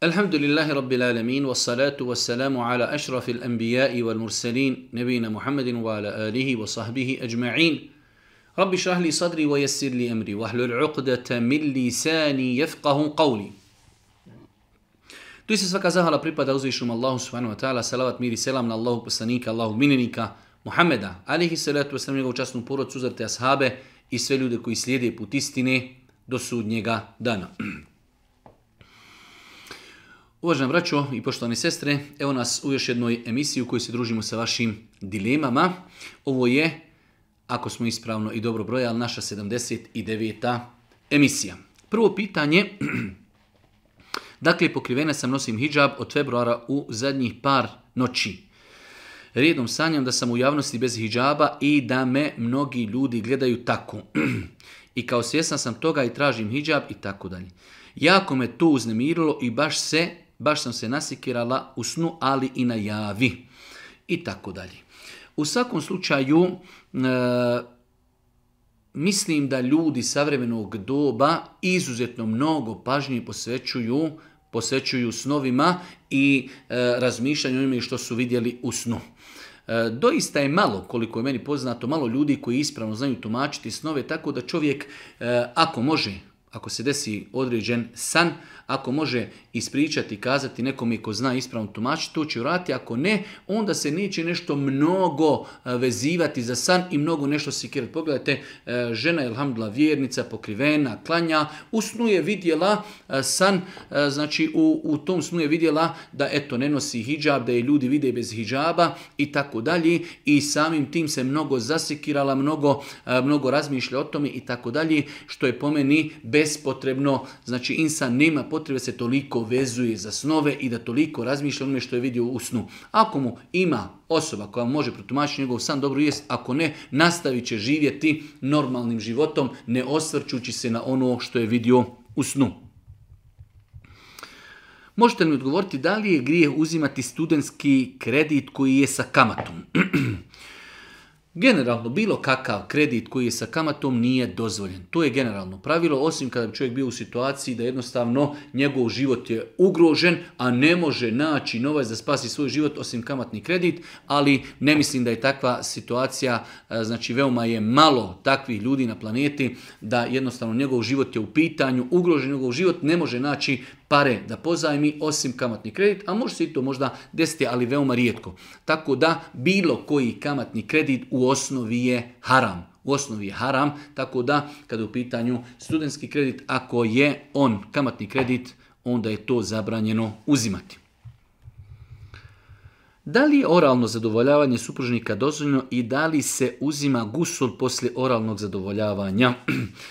الحمد لله رب العالمين والصلاة والسلام على أشرف الأنبياء والمرسلين نبينا محمد وعلى آله وصحبه أجمعين رب اشرح لي صدري ويسر لي أمري واحلل عقدة من لساني يفقه قولي Tu se svaka zahvala pripada uzvišnom Allahu subhanahu wa ta'ala, salavat miri selam na Allahu poslanika, Allahu minenika, Muhameda, alihi salatu wasalam, njegovu časnu porodcu, uzrte ashabe i sve ljude koji slijede put istine do sudnjega dana. Uvažena braćo i poštovane sestre, evo nas u još jednoj emisiji u kojoj se družimo sa vašim dilemama. Ovo je, ako smo ispravno i dobro brojali, naša 79. emisija. Prvo pitanje, dakle pokrivena sam nosim hijab od februara u zadnjih par noći. Redom sanjam da sam u javnosti bez hijaba i da me mnogi ljudi gledaju tako. I kao svjesna sam toga i tražim hijab i tako dalje. Jako me to uznemirilo i baš se baš sam se nasikirala u snu, ali i na javi. I tako dalje. U svakom slučaju, e, mislim da ljudi savremenog doba izuzetno mnogo pažnje posvećuju posvećuju snovima i e, razmišljanju onome što su vidjeli u snu. E, doista je malo, koliko je meni poznato, malo ljudi koji ispravno znaju tumačiti snove, tako da čovjek, e, ako može, ako se desi određen san, ako može ispričati kazati kazati i ko zna ispravno tumačiti, to će urati. Ako ne, onda se neće nešto mnogo e, vezivati za san i mnogo nešto sikirati. Pogledajte, e, žena je, alhamdula, vjernica, pokrivena, klanja. U snu je vidjela e, san, znači u, u tom snu je vidjela da eto ne nosi hijab, da je ljudi vide bez hijaba i tako dalje. I samim tim se mnogo zasikirala, mnogo, mnogo razmišlja o tome i tako dalje, što je po meni bespotrebno. Znači, insan nema potrebno potrebe se toliko vezuje za snove i da toliko razmišlja onome što je vidio u snu. Ako mu ima osoba koja može protumačiti njegov san, dobro jest, ako ne, nastavit će živjeti normalnim životom, ne osvrćući se na ono što je vidio u snu. Možete li mi odgovoriti da li je grije uzimati studentski kredit koji je sa kamatom? Generalno, bilo kakav kredit koji je sa kamatom nije dozvoljen. To je generalno pravilo, osim kada bi čovjek bio u situaciji da jednostavno njegov život je ugrožen, a ne može naći novac da spasi svoj život osim kamatni kredit, ali ne mislim da je takva situacija, e, znači veoma je malo takvih ljudi na planeti da jednostavno njegov život je u pitanju, ugrožen njegov život, ne može naći pare da pozajmi osim kamatni kredit, a može se i to možda desiti, ali veoma rijetko. Tako da bilo koji kamatni kredit u osnovi je haram. U osnovi je haram, tako da kada u pitanju studentski kredit, ako je on kamatni kredit, onda je to zabranjeno uzimati. Da li je oralno zadovoljavanje supružnika dozvoljeno i da li se uzima gusul poslije oralnog zadovoljavanja?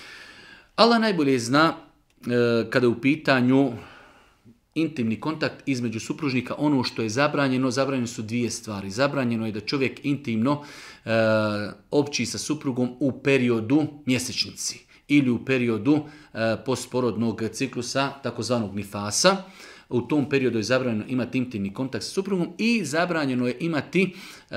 Allah najbolje zna e, kada je u pitanju intimni kontakt između supružnika, ono što je zabranjeno, zabranjeno su dvije stvari. Zabranjeno je da čovjek intimno e, opći sa suprugom u periodu mjesečnici ili u periodu eh, posporodnog ciklusa, takozvanog nifasa. U tom periodu je zabranjeno imati intimni kontakt sa suprugom i zabranjeno je imati eh,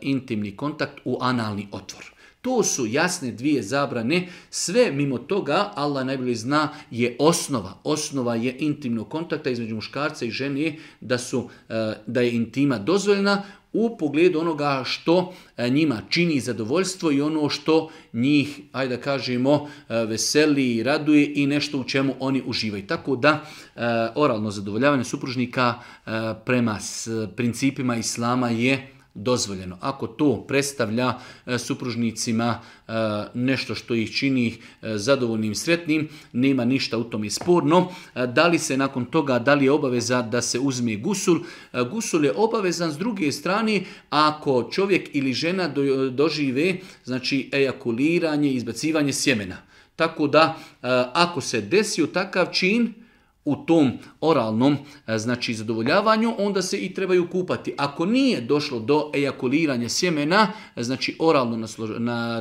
intimni kontakt u analni otvor. To su jasne dvije zabrane. Sve mimo toga, Allah najbolje zna, je osnova. Osnova je intimnog kontakta između muškarca i žene da, su, e, da je intima dozvoljena u pogledu onoga što e, njima čini zadovoljstvo i ono što njih, ajde da kažemo, e, veseli i raduje i nešto u čemu oni uživaju. Tako da oralno zadovoljavanje supružnika prema principima islama je dozvoljeno. Ako to predstavlja e, supružnicima e, nešto što ih čini e, zadovoljnim i sretnim, nema ništa u tom sporno. Da li se nakon toga, da li je obaveza da se uzme gusul? Gusul je obavezan s druge strane ako čovjek ili žena dožive znači ejakuliranje, izbacivanje sjemena. Tako da ako se desio takav čin, u tom oralnom e, znači zadovoljavanju, onda se i trebaju kupati. Ako nije došlo do ejakuliranja sjemena, e, znači oralno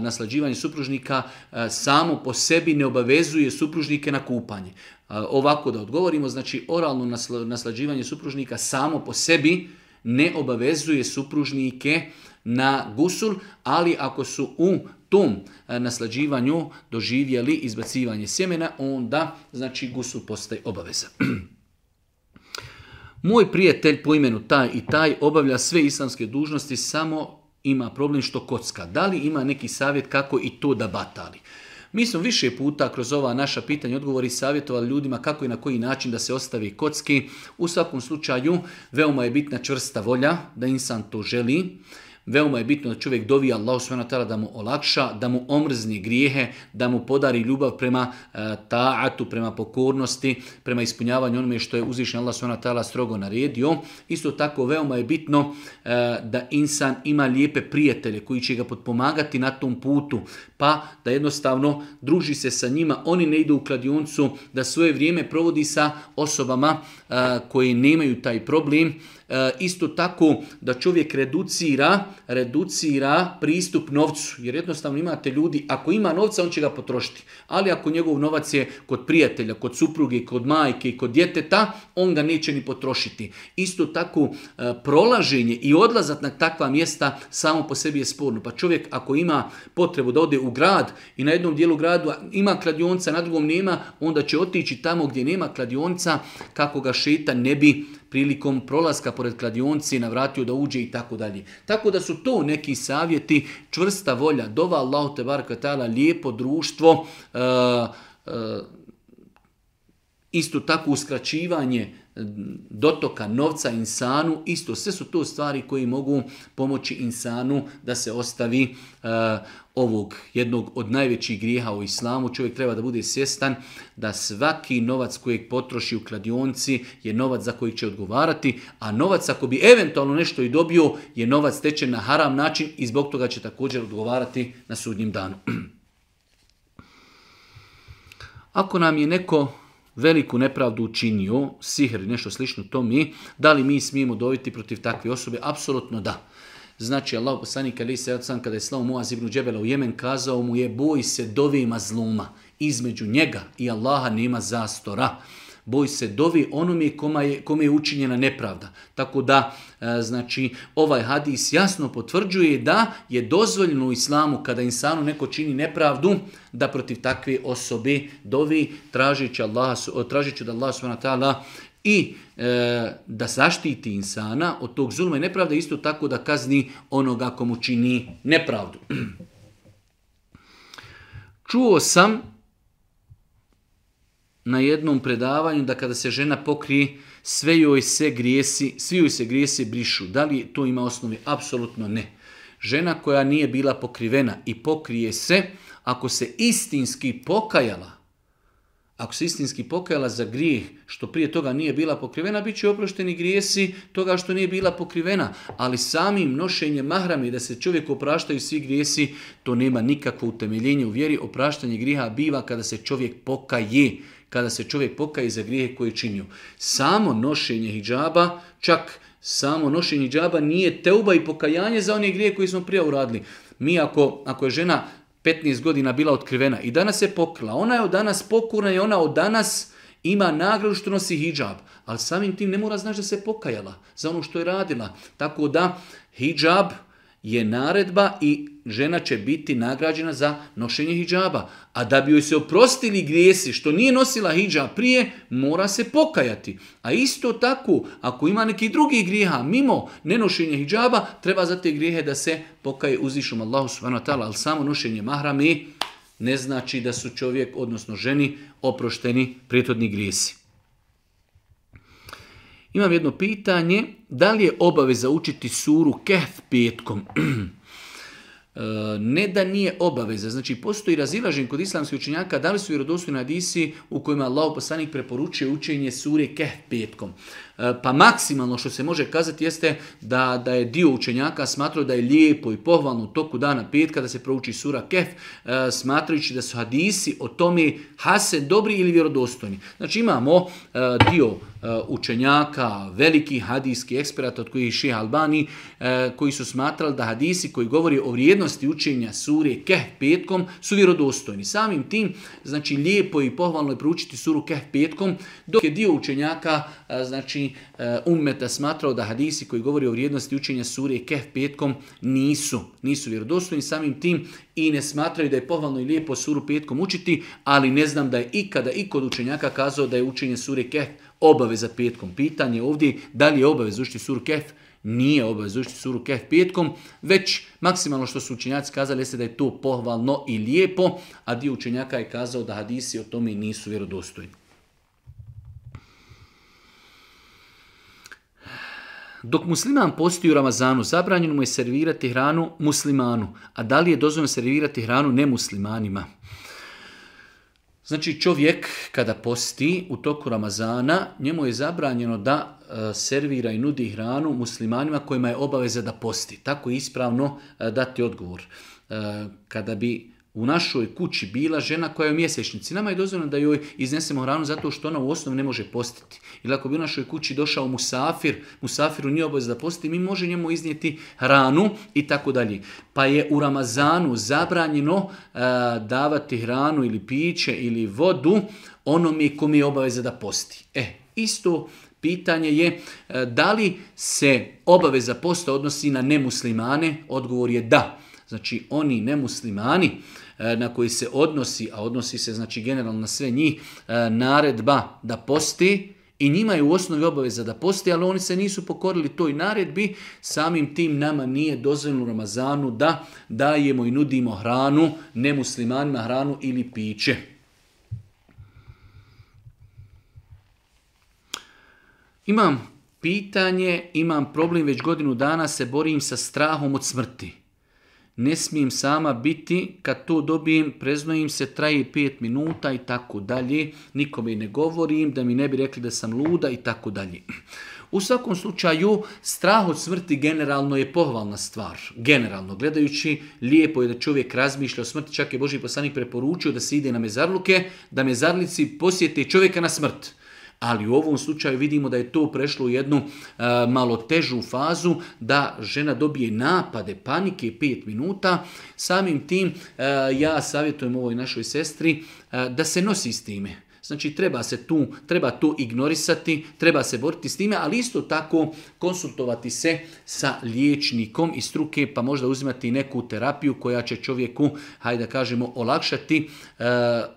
naslađivanje supružnika e, samo po sebi ne obavezuje supružnike na kupanje. Ovako da odgovorimo, znači oralno naslađivanje supružnika samo po sebi ne obavezuje supružnike na gusul, ali ako su u tom e, naslađivanju doživjeli izbacivanje sjemena, onda znači gusu postaje obaveza. Moj prijatelj po imenu taj i taj obavlja sve islamske dužnosti, samo ima problem što kocka. Da li ima neki savjet kako i to da batali? Mi smo više puta kroz ova naša pitanja odgovori savjetovali ljudima kako i na koji način da se ostavi kocki. U svakom slučaju veoma je bitna čvrsta volja da insan to želi. Veoma je bitno da čovjek dovi Allah tala da mu olakša, da mu omrzni grijehe, da mu podari ljubav prema e, taatu, prema pokornosti, prema ispunjavanju onome što je uzvišen Allah subhanahu strogo naredio. Isto tako veoma je bitno e, da insan ima lijepe prijatelje koji će ga potpomagati na tom putu, pa da jednostavno druži se sa njima, oni ne idu u kladioncu, da svoje vrijeme provodi sa osobama e, koje nemaju taj problem, E, isto tako da čovjek reducira, reducira pristup novcu. Jer jednostavno imate ljudi, ako ima novca, on će ga potrošiti. Ali ako njegov novac je kod prijatelja, kod supruge, kod majke i kod djeteta, on ga neće ni potrošiti. Isto tako e, prolaženje i odlazak na takva mjesta samo po sebi je sporno. Pa čovjek ako ima potrebu da ode u grad i na jednom dijelu gradu ima kladionca, na drugom nema, onda će otići tamo gdje nema kladionca kako ga šeta ne bi prilikom prolaska pored kladionci navratio da uđe i tako dalje. Tako da su to neki savjeti, čvrsta volja, dova Allahu te barkatala, lijepo društvo, e, e, isto tako uskraćivanje dotoka novca insanu, isto sve su to stvari koje mogu pomoći insanu da se ostavi e, ovog jednog od najvećih grijeha u islamu, čovjek treba da bude svjestan da svaki novac kojeg potroši u kladionci je novac za koji će odgovarati, a novac ako bi eventualno nešto i dobio je novac stečen na haram način i zbog toga će također odgovarati na sudnjim danu. Ako nam je neko veliku nepravdu učinio, sihr nešto slično to mi, da li mi smijemo dobiti protiv takve osobe? Apsolutno da. Znači, Allah poslanik ali se sam kada je slao Muaz ibn Džebela u Jemen, kazao mu je boj se dovi mazluma. Između njega i Allaha nema zastora. Boj se dovi onome kome je, je učinjena nepravda. Tako da, e, znači, ovaj hadis jasno potvrđuje da je dozvoljeno u islamu kada insanu neko čini nepravdu, da protiv takve osobe dovi, tražići, Allah, tražići da Allah i e, da zaštiti insana od tog zulma i nepravde, isto tako da kazni onoga komu čini nepravdu. Čuo sam na jednom predavanju da kada se žena pokrije, sve joj se grijesi, svi joj se grijesi brišu. Da li to ima osnovi? Apsolutno ne. Žena koja nije bila pokrivena i pokrije se, ako se istinski pokajala, ako se istinski pokajala za grijeh što prije toga nije bila pokrivena, bit će oprošteni grijesi toga što nije bila pokrivena. Ali samim nošenjem i da se čovjek opraštaju svi grijesi, to nema nikakvo utemeljenje u vjeri. Opraštanje grijeha biva kada se čovjek pokaje, kada se čovjek pokaje za grijehe koje je Samo nošenje hijjaba, čak samo nošenje hijjaba nije teuba i pokajanje za one grije koje smo prije uradili. Mi ako, ako je žena 15 godina bila otkrivena i danas se pokrila. Ona je od danas pokurna i ona od danas ima nagradu što nosi hijab. Ali samim tim ne mora znaš da se pokajala za ono što je radila. Tako da hijab je naredba i žena će biti nagrađena za nošenje hijjaba. A da bi joj se oprostili grijesi što nije nosila hijjab prije, mora se pokajati. A isto tako, ako ima neki drugi grijeha mimo nenošenja hijjaba, treba za te grijehe da se pokaje uzvišom Allahu subhanahu ta'ala, ali samo nošenje mahrame ne znači da su čovjek, odnosno ženi, oprošteni prijetodni grijesi. Imam jedno pitanje, da li je obaveza učiti suru Kehf petkom? E, ne da nije obaveza. Znači, postoji razilažen kod islamskih učenjaka da li su vjerodostojni hadisi u kojima Allah poslanik preporučuje učenje sure Kehf petkom. E, pa maksimalno što se može kazati jeste da, da je dio učenjaka smatrao da je lijepo i pohvalno u toku dana petka da se prouči sura kef, e, smatrajući da su hadisi o tome hase dobri ili vjerodostojni. Znači imamo e, dio učenjaka, veliki hadijski eksperata od kojih je Albani, koji su smatrali da hadisi koji govori o vrijednosti učenja sure kef petkom su vjerodostojni. Samim tim, znači lijepo i pohvalno je proučiti suru kef petkom, dok je dio učenjaka znači, e, ummeta smatrao da hadisi koji govori o vrijednosti učenja sure kef petkom nisu, nisu vjerodostojni samim tim i ne smatraju da je pohvalno i lijepo suru petkom učiti, ali ne znam da je ikada i kod učenjaka kazao da je učenje sure kef obaveza petkom. Pitanje ovdje da li je obaveza učiti suru kef, Nije obaveza učiti suru kef petkom, već maksimalno što su učenjaci kazali jeste da je to pohvalno i lijepo, a dio učenjaka je kazao da hadisi o tome nisu vjerodostojni. Dok musliman posti u Ramazanu, zabranjeno mu je servirati hranu muslimanu. A da li je dozvoljeno servirati hranu nemuslimanima? Znači čovjek kada posti u toku Ramazana, njemu je zabranjeno da e, servira i nudi hranu muslimanima kojima je obaveza da posti. Tako je ispravno e, dati odgovor. E, kada bi u našoj kući bila žena koja je u mjesečnici. Nama je dozvoljeno da joj iznesemo hranu zato što ona u osnovu ne može postiti. Ili ako bi u našoj kući došao musafir, musafiru nije obavez da posti, mi može njemu iznijeti hranu i tako dalje. Pa je u Ramazanu zabranjeno e, davati hranu ili piće ili vodu onome kom je obaveza da posti. E, isto pitanje je e, da li se obaveza posta odnosi na nemuslimane? Odgovor je da. Znači, oni nemuslimani E, na koji se odnosi, a odnosi se znači generalno na sve njih, e, naredba da posti, i njima je u osnovi obaveza da posti, ali oni se nisu pokorili toj naredbi, samim tim nama nije dozvoljeno u Ramazanu da dajemo i nudimo hranu, nemuslimanima hranu ili piće. Imam pitanje, imam problem, već godinu dana se borim sa strahom od smrti ne smijem sama biti, kad to dobijem, preznojim se, traje pet minuta i tako dalje, nikome ne govorim, da mi ne bi rekli da sam luda i tako dalje. U svakom slučaju, strah od smrti generalno je pohvalna stvar. Generalno, gledajući, lijepo je da čovjek razmišlja o smrti, čak je Boži poslanik preporučio da se ide na mezarluke, da mezarlici posjete čovjeka na smrt ali u ovom slučaju vidimo da je to prešlo u jednu e, malo težu fazu da žena dobije napade panike pet minuta. Samim tim e, ja savjetujem ovoj našoj sestri e, da se nosi s time Znači treba se tu, treba to ignorisati, treba se boriti s time, ali isto tako konsultovati se sa liječnikom i struke, pa možda uzimati neku terapiju koja će čovjeku, hajde da kažemo, olakšati e,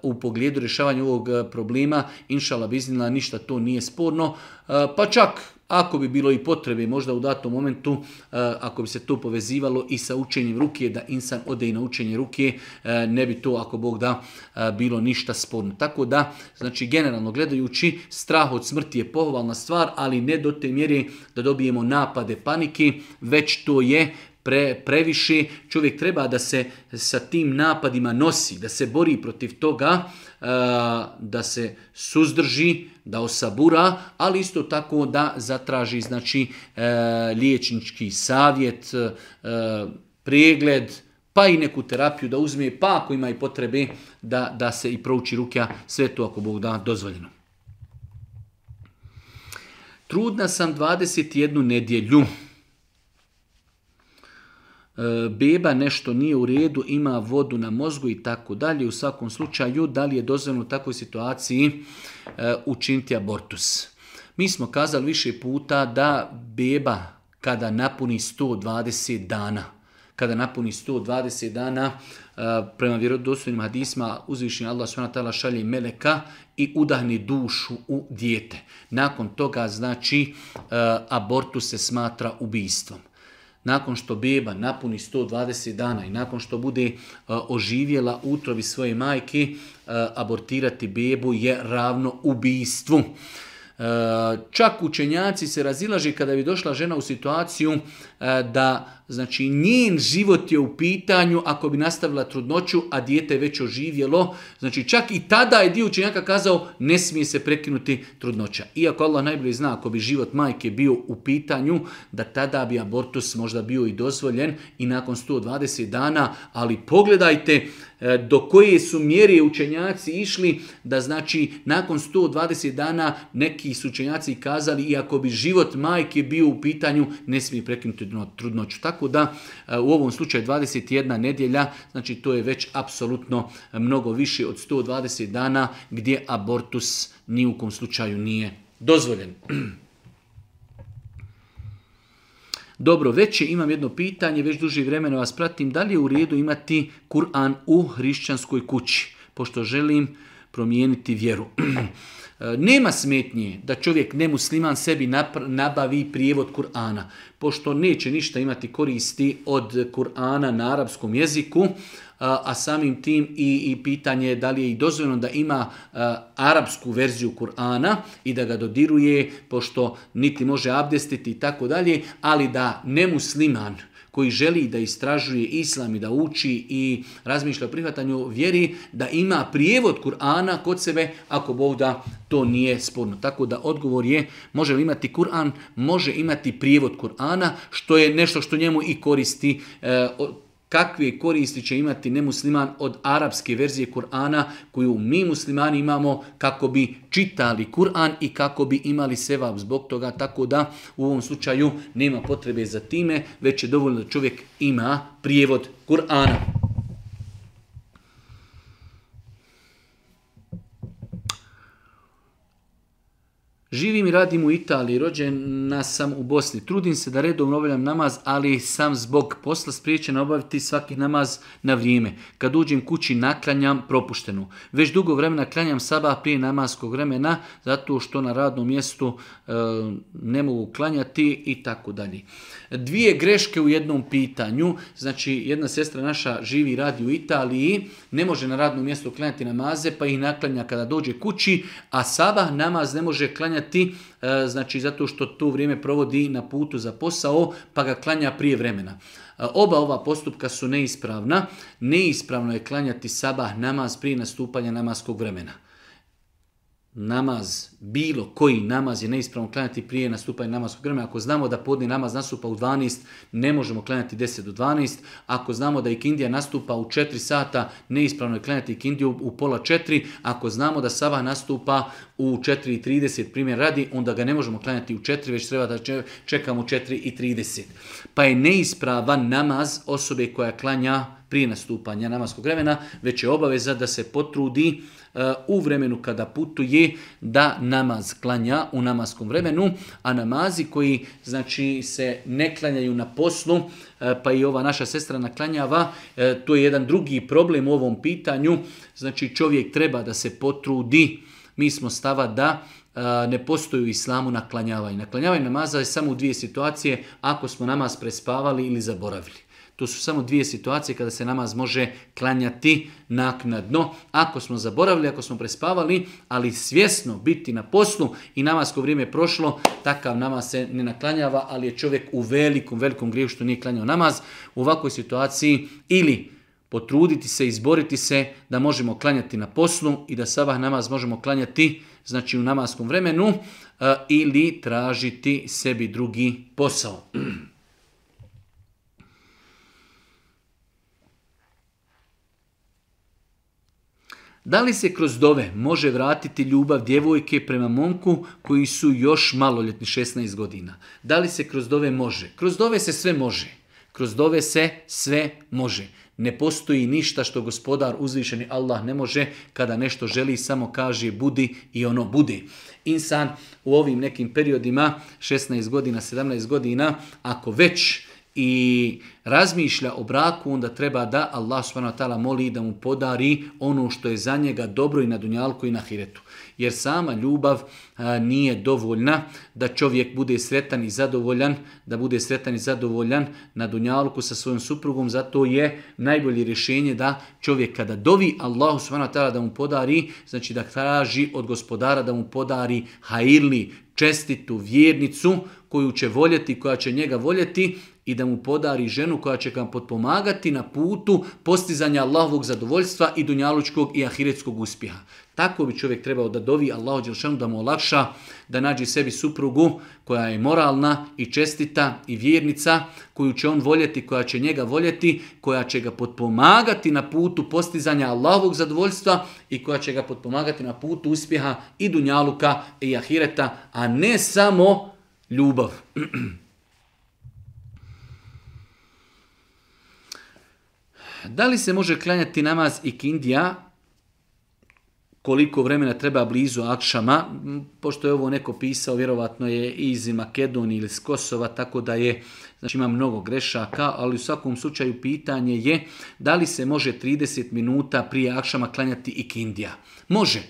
u pogledu rješavanja ovog problema. Inšala biznila ništa to nije sporno, e, pa čak ako bi bilo i potrebe, možda u datom momentu, eh, ako bi se to povezivalo i sa učenjem ruke, da insan ode i na učenje ruke, eh, ne bi to, ako Bog da, eh, bilo ništa sporno. Tako da, znači, generalno gledajući, strah od smrti je pohvalna stvar, ali ne do te mjere da dobijemo napade panike, već to je Pre, previše, čovjek treba da se sa tim napadima nosi, da se bori protiv toga, da se suzdrži, da osabura, ali isto tako da zatraži znači e, liječnički savjet, e, pregled, pa i neku terapiju da uzme, pa ako ima i potrebe da, da se i prouči ruke sve to ako Bog da dozvoljeno. Trudna sam 21 nedjelju. E, beba nešto nije u redu, ima vodu na mozgu i tako dalje. U svakom slučaju, da li je dozvoljeno u takvoj situaciji e, učiniti abortus. Mi smo kazali više puta da beba kada napuni 120 dana, kada napuni 120 dana, e, prema vjerodostojnim hadisma, uzvišnji Allah s.w.t. šalje meleka i udahne dušu u dijete. Nakon toga, znači, abortus se smatra ubijstvom nakon što beba napuni 120 dana i nakon što bude e, oživjela utrovi svoje majke, e, abortirati bebu je ravno ubijstvu. Eh, čak učenjaci se razilaže kada bi došla žena u situaciju eh, da znači njen život je u pitanju ako bi nastavila trudnoću, a dijete je već oživjelo. Znači čak i tada je dio učenjaka kazao ne smije se prekinuti trudnoća. Iako Allah najbolje zna ako bi život majke bio u pitanju, da tada bi abortus možda bio i dozvoljen i nakon 120 dana, ali pogledajte E, do koje su mjere učenjaci išli da znači nakon 120 dana neki su učenjaci kazali iako bi život majke bio u pitanju ne smije prekinuti trudnoću. Tako da e, u ovom slučaju 21 nedjelja znači to je već apsolutno mnogo više od 120 dana gdje abortus ni u kom slučaju nije dozvoljen. Dobro je, imam jedno pitanje, već duže vremena vas pratim. Da li je u redu imati Kur'an u hrišćanskoj kući? Pošto želim promijeniti vjeru. Eh, nema smetnje da čovjek nemusliman sebi nabavi prijevod Kur'ana, pošto neće ništa imati koristi od Kur'ana na arapskom jeziku, a samim tim i, pitanje je da li je i dozvoljeno da ima arapsku verziju Kur'ana i da ga dodiruje, pošto niti može abdestiti i tako dalje, ali da nemusliman koji želi da istražuje islam i da uči i razmišlja o prihvatanju vjeri, da ima prijevod Kur'ana kod sebe, ako Bog da to nije sporno. Tako da odgovor je, može li imati Kur'an, može imati prijevod Kur'ana, što je nešto što njemu i koristi e, kakve koristi će imati nemusliman od arapske verzije Kur'ana koju mi muslimani imamo kako bi čitali Kur'an i kako bi imali sevap zbog toga, tako da u ovom slučaju nema potrebe za time, već je dovoljno da čovjek ima prijevod Kur'ana. Živim i radim u Italiji, rođena sam u Bosni. Trudim se da redovno obavljam namaz, ali sam zbog posla spriječen obaviti svaki namaz na vrijeme. Kad uđem kući naklanjam propuštenu. Već dugo vremena klanjam saba prije namaskog vremena, zato što na radnom mjestu e, ne mogu klanjati i tako dalje. Dvije greške u jednom pitanju. Znači, jedna sestra naša živi i radi u Italiji, ne može na radnom mjestu klanjati namaze, pa ih naklanja kada dođe kući, a sabah namaz ne može klanjati klanjati, e, znači zato što to vrijeme provodi na putu za posao, pa ga klanja prije vremena. E, oba ova postupka su neispravna. Neispravno je klanjati sabah namaz prije nastupanja namaskog vremena namaz, bilo koji namaz je neispravno klanjati prije nastupanja namaskog vremena. Ako znamo da podni namaz nastupa u 12, ne možemo klanjati 10 do 12. Ako znamo da ikindija nastupa u 4 sata, neispravno je klanjati ikindiju u pola 4. Ako znamo da sava nastupa u 4.30, primjer radi, onda ga ne možemo klanjati u 4, već treba da čekamo u 4.30. Pa je neispravan namaz osobe koja klanja prije nastupanja namaskog vremena, već je obaveza da se potrudi u vremenu kada putuje da namaz klanja u namaskom vremenu, a namazi koji znači se ne klanjaju na poslu, e, pa i ova naša sestra naklanjava, e, to je jedan drugi problem u ovom pitanju, znači čovjek treba da se potrudi, mi smo stava da e, ne postoji u islamu naklanjavanje. Naklanjavanje namaza je samo u dvije situacije, ako smo namaz prespavali ili zaboravili. To su samo dvije situacije kada se namaz može klanjati naknadno. Ako smo zaboravili, ako smo prespavali, ali svjesno biti na poslu i namasko vrijeme je prošlo, takav namaz se ne naklanjava, ali je čovjek u velikom, velikom griju što nije klanjao namaz. U ovakvoj situaciji ili potruditi se, izboriti se da možemo klanjati na poslu i da sabah namaz možemo klanjati znači u namaskom vremenu e, ili tražiti sebi drugi posao. Da li se kroz dove može vratiti ljubav djevojke prema momku koji su još maloljetni 16 godina? Da li se kroz dove može? Kroz dove se sve može. Kroz dove se sve može. Ne postoji ništa što gospodar uzvišeni Allah ne može kada nešto želi samo kaže budi i ono bude. Insan u ovim nekim periodima 16 godina, 17 godina ako već i razmišlja o braku, onda treba da Allah Tala moli da mu podari ono što je za njega dobro i na dunjalku i na hiretu. Jer sama ljubav nije dovoljna da čovjek bude sretan i zadovoljan, da bude sretan i zadovoljan na dunjalku sa svojom suprugom, zato je najbolje rješenje da čovjek kada dovi Allah SWT da mu podari, znači da traži od gospodara da mu podari hairli, čestitu vjernicu koju će voljeti, koja će njega voljeti i da mu podari ženu koja će ga potpomagati na putu postizanja Allahovog zadovoljstva i dunjalučkog i ahiretskog uspjeha. Tako bi čovjek trebao da dovi Allahu Đelšanu da mu olakša da nađe sebi suprugu koja je moralna i čestita i vjernica koju će on voljeti, koja će njega voljeti, koja će ga potpomagati na putu postizanja Allahovog zadovoljstva i koja će ga potpomagati na putu uspjeha i dunjaluka i ahireta, a ne samo ljubav. Da li se može klanjati namaz i kindija koliko vremena treba blizu Akšama, pošto je ovo neko pisao, vjerovatno je iz Makedonije ili iz Kosova, tako da je, znači ima mnogo grešaka, ali u svakom slučaju pitanje je da li se može 30 minuta prije Akšama klanjati i Kindija. Može,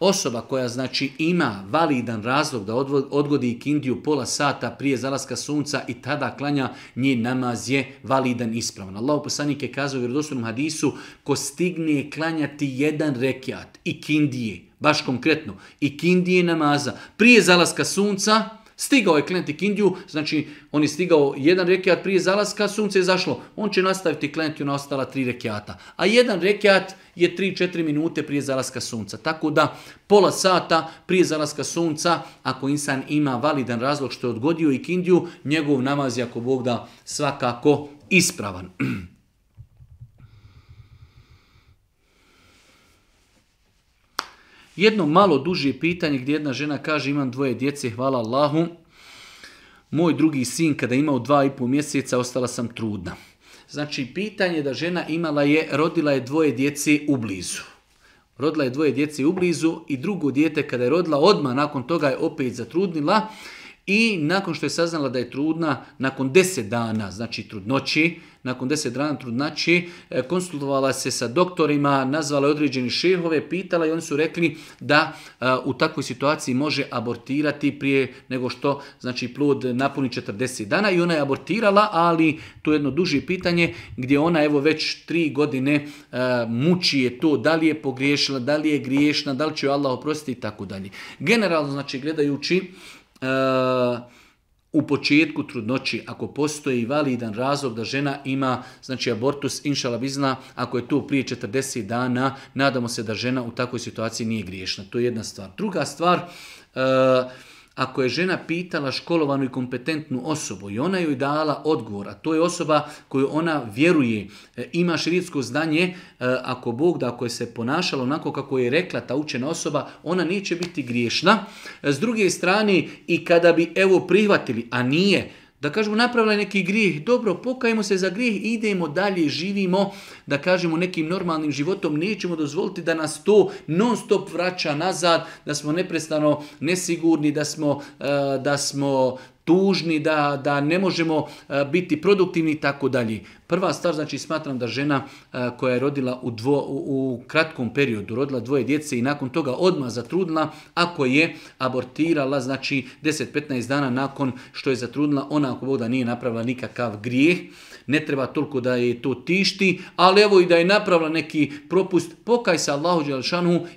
Osoba koja znači ima validan razlog da odgodi ikindiju pola sata prije zalaska sunca i tada klanja, njen namaz je validan ispravan. Allah poslanik je kazao u vjerodostojnom hadisu, ko stigne klanjati jedan i ikindije, baš konkretno, ikindije namaza prije zalaska sunca, Stigao je klenti Kindju, znači on je stigao jedan rekiat prije zalaska, sunce je zašlo. On će nastaviti klentiju na ostala tri rekiata. A jedan rekiat je 3-4 minute prije zalaska sunca. Tako da pola sata prije zalaska sunca, ako insan ima validan razlog što je odgodio i Kindju, njegov namaz je ako Bog da svakako ispravan. Jedno malo duže pitanje gdje jedna žena kaže imam dvoje djece, hvala Allahu. Moj drugi sin kada imao dva i pol mjeseca ostala sam trudna. Znači pitanje da žena imala je, rodila je dvoje djece u blizu. Rodila je dvoje djece u blizu i drugo dijete kada je rodila odmah nakon toga je opet zatrudnila. I nakon što je saznala da je trudna, nakon deset dana, znači trudnoći, nakon deset dana trudnoći, e, konsultovala se sa doktorima, nazvala je određeni šehove, pitala i oni su rekli da e, u takvoj situaciji može abortirati prije nego što znači plod napuni 40 dana i ona je abortirala, ali to je jedno duže pitanje gdje ona evo već tri godine e, muči je to, da li je pogriješila, da li je griješna, da li će Allah oprostiti i tako dalje. Generalno znači gledajući Uh, u početku trudnoći, ako postoji validan razlog da žena ima znači abortus, inšala vizna, ako je to prije 40 dana, nadamo se da žena u takvoj situaciji nije griješna. To je jedna stvar. Druga stvar, e, ako je žena pitala školovanu i kompetentnu osobu i ona joj dala odgovor, a to je osoba koju ona vjeruje, e, ima širitsko znanje, e, ako Bog da ako se ponašala onako kako je rekla ta učena osoba, ona neće biti griješna. E, s druge strane, i kada bi evo prihvatili, a nije, da kažemo napravila neki grijeh, dobro, pokajmo se za grijeh idemo dalje, živimo, da kažemo nekim normalnim životom, nećemo dozvoliti da nas to non stop vraća nazad, da smo neprestano nesigurni, da smo, eh, da smo tužni, da, da ne možemo e, biti produktivni i tako dalje. Prva stvar, znači smatram da žena e, koja je rodila u, dvo, u kratkom periodu, rodila dvoje djece i nakon toga odmah zatrudila, ako je abortirala, znači 10-15 dana nakon što je zatrudila, ona ako Bog nije napravila nikakav grijeh, ne treba toliko da je to tišti, ali evo i da je napravila neki propust, pokaj sa Allahu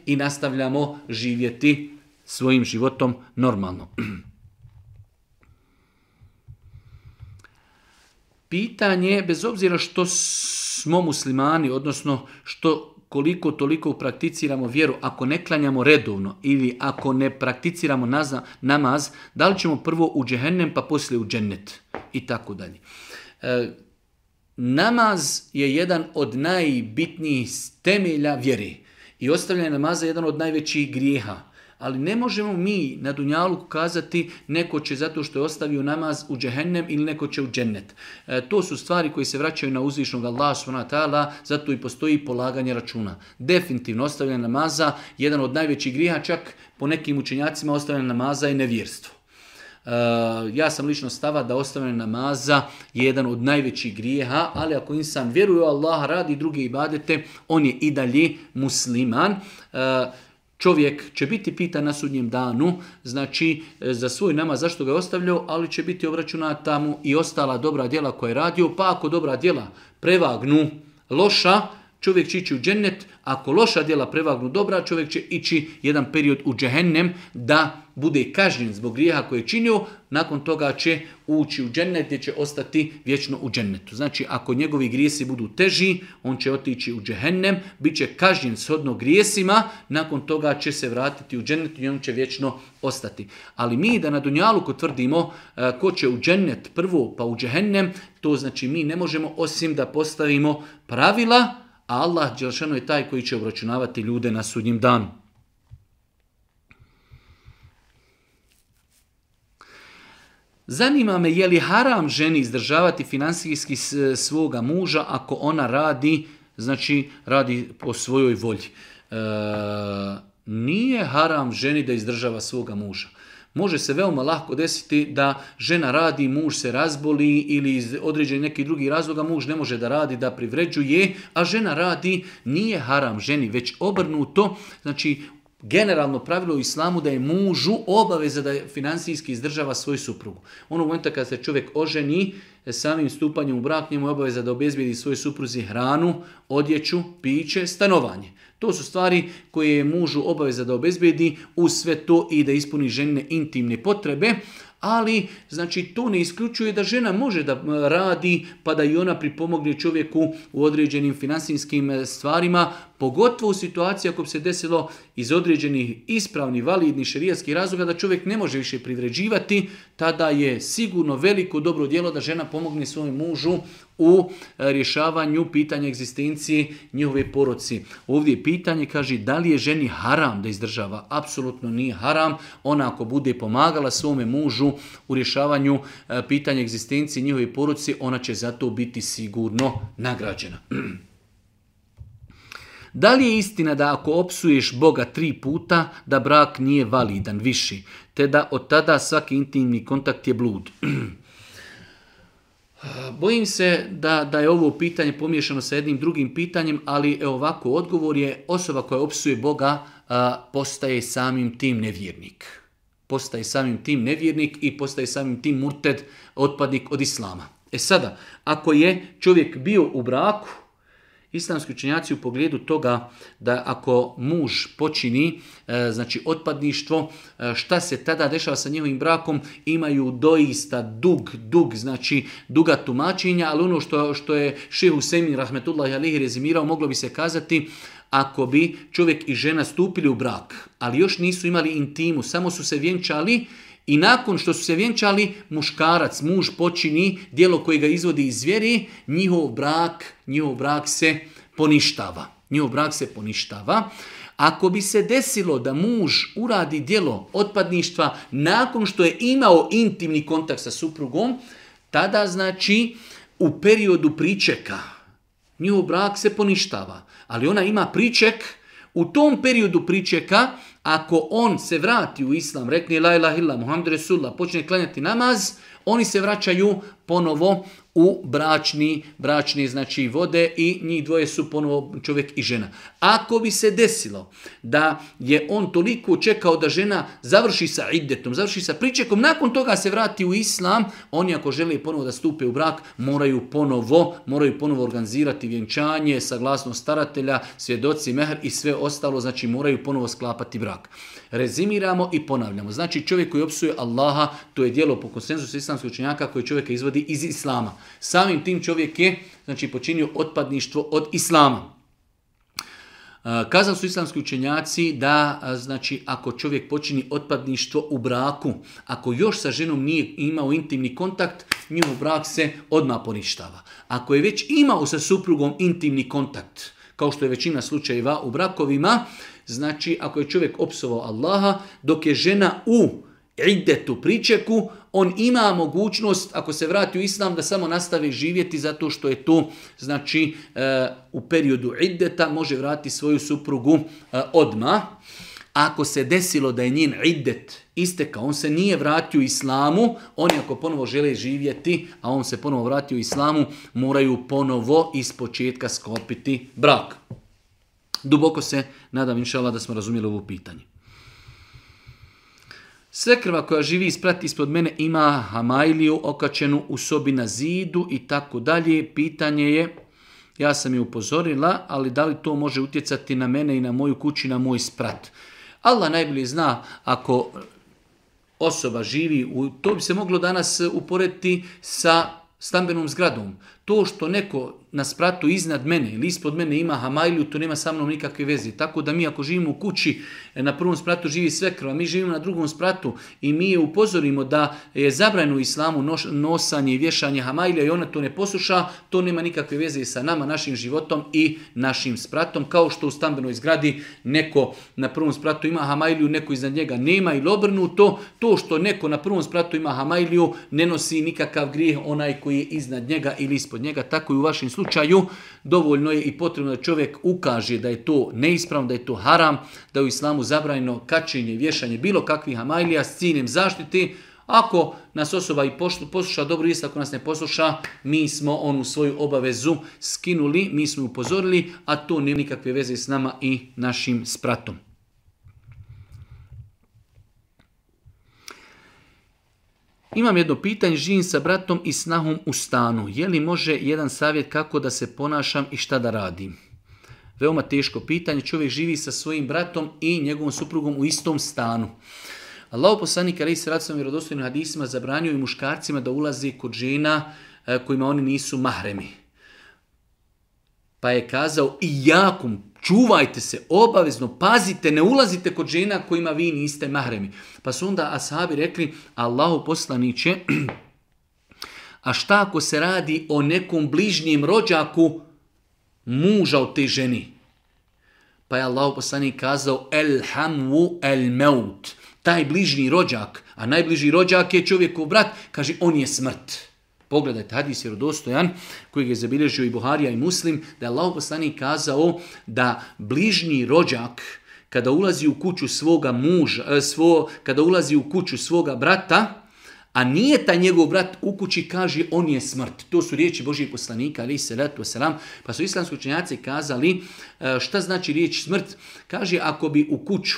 i nastavljamo živjeti svojim životom normalno. pitanje, bez obzira što smo muslimani, odnosno što koliko toliko prakticiramo vjeru, ako ne klanjamo redovno ili ako ne prakticiramo namaz, da li ćemo prvo u džehennem pa poslije u džennet i tako dalje. E, namaz je jedan od najbitnijih temelja vjere i ostavljanje namaza je jedan od najvećih grijeha. Ali ne možemo mi na Dunjalu kazati neko će zato što je ostavio namaz u džehennem ili neko će u džennet. E, to su stvari koje se vraćaju na uzvišnog Allah s.w.t. zato i postoji polaganje računa. Definitivno ostavljanje namaza, jedan od najvećih griha, čak po nekim učenjacima ostavljanje namaza je nevjerstvo. E, ja sam lično stava da ostavljanje namaza je jedan od najvećih grijeha, ali ako insan vjeruje u Allah, radi druge ibadete, on je i dalje musliman. E, Čovjek će biti pitan na sudnjem danu, znači e, za svoj nama zašto ga je ostavljao, ali će biti obračunata mu i ostala dobra djela koje je radio, pa ako dobra djela prevagnu loša, čovjek će ići u džennet, ako loša djela prevagnu dobra, čovjek će ići jedan period u džehennem da bude kažnjen zbog grijeha koje je činio, nakon toga će ući u džennet gdje će ostati vječno u džennetu. Znači ako njegovi grijesi budu teži, on će otići u džehennem, bit će kažnjen shodno grijesima, nakon toga će se vratiti u džennet i on će vječno ostati. Ali mi da na ko tvrdimo e, ko će u džennet prvo pa u džehennem, to znači mi ne možemo osim da postavimo pravila, a Allah je taj koji će obračunavati ljude na sudnjim danu. Zanima me je li haram ženi izdržavati financijski e, svoga muža ako ona radi, znači radi po svojoj volji. E, nije haram ženi da izdržava svoga muža. Može se veoma lahko desiti da žena radi, muž se razboli ili iz određenih nekih drugih razloga muž ne može da radi, da privređuje, a žena radi, nije haram ženi, već obrnuto, znači generalno pravilo u islamu da je mužu obaveza da financijski izdržava svoju suprugu. Onog momenta kada se čovjek oženi, samim stupanjem u brak njemu je obaveza da obezbijedi svojoj supruzi hranu, odjeću, piće, stanovanje. To su stvari koje je mužu obaveza da obezbijedi uz sve to i da ispuni žene intimne potrebe, ali znači to ne isključuje da žena može da radi pa da i ona pripomogne čovjeku u određenim financijskim e, stvarima, Pogotovo u situaciji ako bi se desilo iz određenih ispravnih, validnih šerijatskih razloga da čovjek ne može više privređivati, tada je sigurno veliko dobro djelo da žena pomogne svojem mužu u e, rješavanju pitanja egzistencije njihove poroci. Ovdje pitanje, kaže, da li je ženi haram da izdržava? Apsolutno nije haram. Ona ako bude pomagala svome mužu u rješavanju e, pitanja egzistencije njihove poroci, ona će za to biti sigurno nagrađena. Da li je istina da ako opsuješ Boga tri puta, da brak nije validan viši, te da od tada svaki intimni kontakt je blud? Bojim se da, da je ovo pitanje pomiješano sa jednim drugim pitanjem, ali evo ovako odgovor je osoba koja opsuje Boga postaje samim tim nevjernik. Postaje samim tim nevjernik i postaje samim tim murted, otpadnik od islama. E sada, ako je čovjek bio u braku, Islamski učenjaci u pogledu toga da ako muž počini e, znači otpadništvo, e, šta se tada dešava sa njegovim brakom, imaju doista dug, dug, znači duga tumačenja, ali ono što, što je Šehu Semin Rahmetullah Alihi rezimirao, moglo bi se kazati ako bi čovjek i žena stupili u brak, ali još nisu imali intimu, samo su se vjenčali i nakon što su se vjenčali, muškarac, muž počini dijelo koje ga izvodi iz vjeri, njihov brak, njihov brak se poništava. Njihov brak se poništava. Ako bi se desilo da muž uradi djelo otpadništva nakon što je imao intimni kontakt sa suprugom, tada znači u periodu pričeka njihov brak se poništava. Ali ona ima priček, u tom periodu pričeka ako on se vrati u islam, rekne la ilaha illa Muhammed Rasulullah počne klanjati namaz, oni se vraćaju ponovo u bračni, bračni znači vode i njih dvoje su ponovo čovjek i žena. Ako bi se desilo da je on toliko čekao da žena završi sa idetom, završi sa pričekom, nakon toga se vrati u islam, oni ako žele ponovo da stupe u brak, moraju ponovo, moraju ponovo organizirati vjenčanje, saglasno staratelja, svjedoci, mehr i sve ostalo, znači moraju ponovo sklapati brak. Rezimiramo i ponavljamo. Znači čovjek koji opsuje Allaha, to je dijelo po konsenzusu islamskog učenjaka koji čovjeka izvodi iz islama. Samim tim čovjek je znači, počinio otpadništvo od islama. E, kazali su islamski učenjaci da znači ako čovjek počini otpadništvo u braku, ako još sa ženom nije imao intimni kontakt, u brak se odmah poništava. Ako je već imao sa suprugom intimni kontakt, kao što je većina slučajeva u brakovima, znači ako je čovjek opsovao Allaha, dok je žena u idetu pričeku, on ima mogućnost, ako se vrati u islam, da samo nastavi živjeti zato što je to, znači, eh, u periodu iddeta može vratiti svoju suprugu eh, odma. Ako se desilo da je njen iddet isteka, on se nije vratio islamu, oni ako ponovo žele živjeti, a on se ponovo vratio islamu, moraju ponovo iz početka skopiti brak. Duboko se nadam, inšala, da smo razumjeli ovo pitanje. Sve krva koja živi isprati ispod mene ima hamajliju okačenu u sobi na zidu i tako dalje. Pitanje je, ja sam je upozorila, ali da li to može utjecati na mene i na moju kuću, na moj sprat? Allah najbolje zna ako osoba živi, u, to bi se moglo danas uporediti sa stambenom zgradom. To što neko na spratu iznad mene ili ispod mene ima Hamajlju, to nema sa mnom nikakve veze. Tako da mi ako živimo u kući, e, na prvom spratu živi svekrva, mi živimo na drugom spratu i mi je upozorimo da je zabrajno islamu nosanje i vješanje Hamajlja i ona to ne posluša, to nema nikakve veze sa nama, našim životom i našim spratom. Kao što u stambenoj zgradi neko na prvom spratu ima Hamajlju, neko iznad njega nema ili obrnuto, to što neko na prvom spratu ima Hamajlju, ne nosi nikakav grijeh onaj koji je iznad njega ili ispod njega, tako i u vašim slučaju dovoljno je i potrebno da čovjek ukaže da je to neispravno, da je to haram, da je u islamu zabranjeno kačenje, vješanje bilo kakvih hamajlija s ciljem zaštiti. ako nas osoba i posluša dobro isto, ako nas ne posluša, mi smo onu svoju obavezu skinuli, mi smo upozorili, a to nije nikakve veze s nama i našim spratom. Imam jedno pitanje, živim sa bratom i snahom u stanu. Je li može jedan savjet kako da se ponašam i šta da radim? Veoma teško pitanje, čovjek živi sa svojim bratom i njegovom suprugom u istom stanu. Allaho poslanik Ali se i rodostojnim hadisima zabranjuju muškarcima da ulazi kod žena eh, kojima oni nisu mahremi. Pa je kazao i jakum čuvajte se, obavezno, pazite, ne ulazite kod žena kojima vi niste mahremi. Pa su onda asabi rekli, Allahu poslaniće, a šta ako se radi o nekom bližnjem rođaku muža od te ženi? Pa je Allah poslanik kazao, el hamu el meut, taj bližnji rođak, a najbliži rođak je čovjekov brat, kaže, on je smrt. Pogledajte, hadis je rodostojan, ga je zabilježio i Buharija i Muslim, da je Allah poslani kazao da bližnji rođak, kada ulazi u kuću svoga muža, e, svo, kada ulazi u kuću svoga brata, a nije taj njegov brat u kući, kaže on je smrt. To su riječi Božih poslanika, ali se ratu selam. Pa su islamski učenjaci kazali e, šta znači riječ smrt. Kaže ako bi u kuću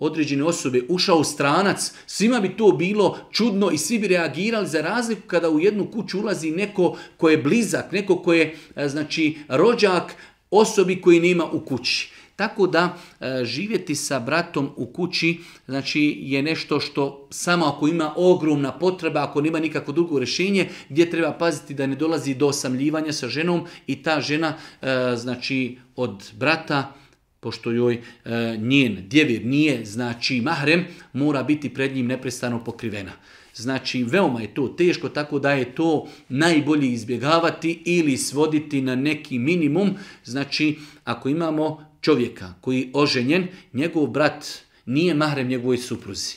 određene osobe ušao stranac, svima bi to bilo čudno i svi bi reagirali za razliku kada u jednu kuću ulazi neko ko je blizak, neko ko je e, znači, rođak osobi koji nema u kući. Tako da e, živjeti sa bratom u kući znači je nešto što samo ako ima ogromna potreba, ako nema nikako drugo rješenje, gdje treba paziti da ne dolazi do osamljivanja sa ženom i ta žena e, znači od brata pošto joj e, njen djevir nije znači mahrem, mora biti pred njim neprestano pokrivena. Znači, veoma je to teško, tako da je to najbolje izbjegavati ili svoditi na neki minimum. Znači, ako imamo čovjeka koji je oženjen, njegov brat nije mahrem njegovoj supruzi.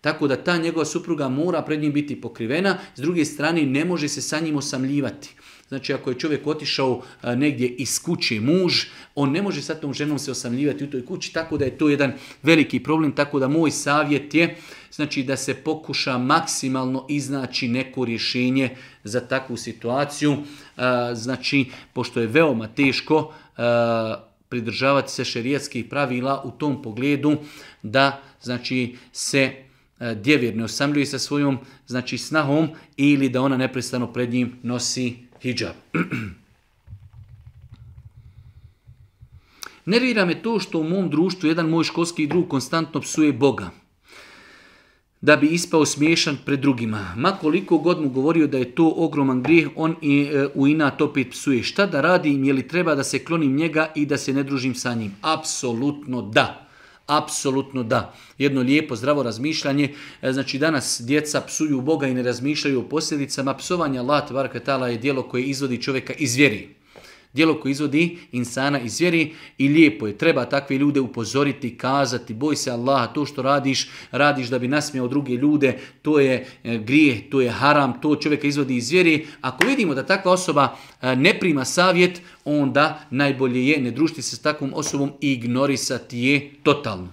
Tako da ta njegova supruga mora pred njim biti pokrivena, s druge strane ne može se sa njim osamljivati. Znači, ako je čovjek otišao e, negdje iz kuće muž, on ne može sa tom ženom se osamljivati u toj kući, tako da je to jedan veliki problem, tako da moj savjet je znači da se pokuša maksimalno iznaći neko rješenje za takvu situaciju. E, znači, pošto je veoma teško e, pridržavati se šerijatskih pravila u tom pogledu da znači se djevjer ne osamljuje sa svojom znači snahom ili da ona neprestano pred njim nosi hijab. Nervira me to što u mom društvu jedan moj školski drug konstantno psuje Boga. Da bi ispao smiješan pred drugima. Ma koliko god mu govorio da je to ogroman grijeh, on i e, u inat opet psuje. Šta da radim, je li treba da se klonim njega i da se ne družim sa njim? Apsolutno da. Apsolutno da. Jedno lijepo, zdravo razmišljanje. E, znači danas djeca psuju Boga i ne razmišljaju o posljedicama. Psovanje Allah je dijelo koje izvodi čovjeka iz vjeri djelo koje izvodi insana iz i lijepo je, treba takve ljude upozoriti, kazati, boj se Allaha, to što radiš, radiš da bi nasmijao druge ljude, to je e, grije, to je haram, to čovjeka izvodi iz vjeri. Ako vidimo da takva osoba e, ne prima savjet, onda najbolje je ne družiti se s takvom osobom i ignorisati je totalno.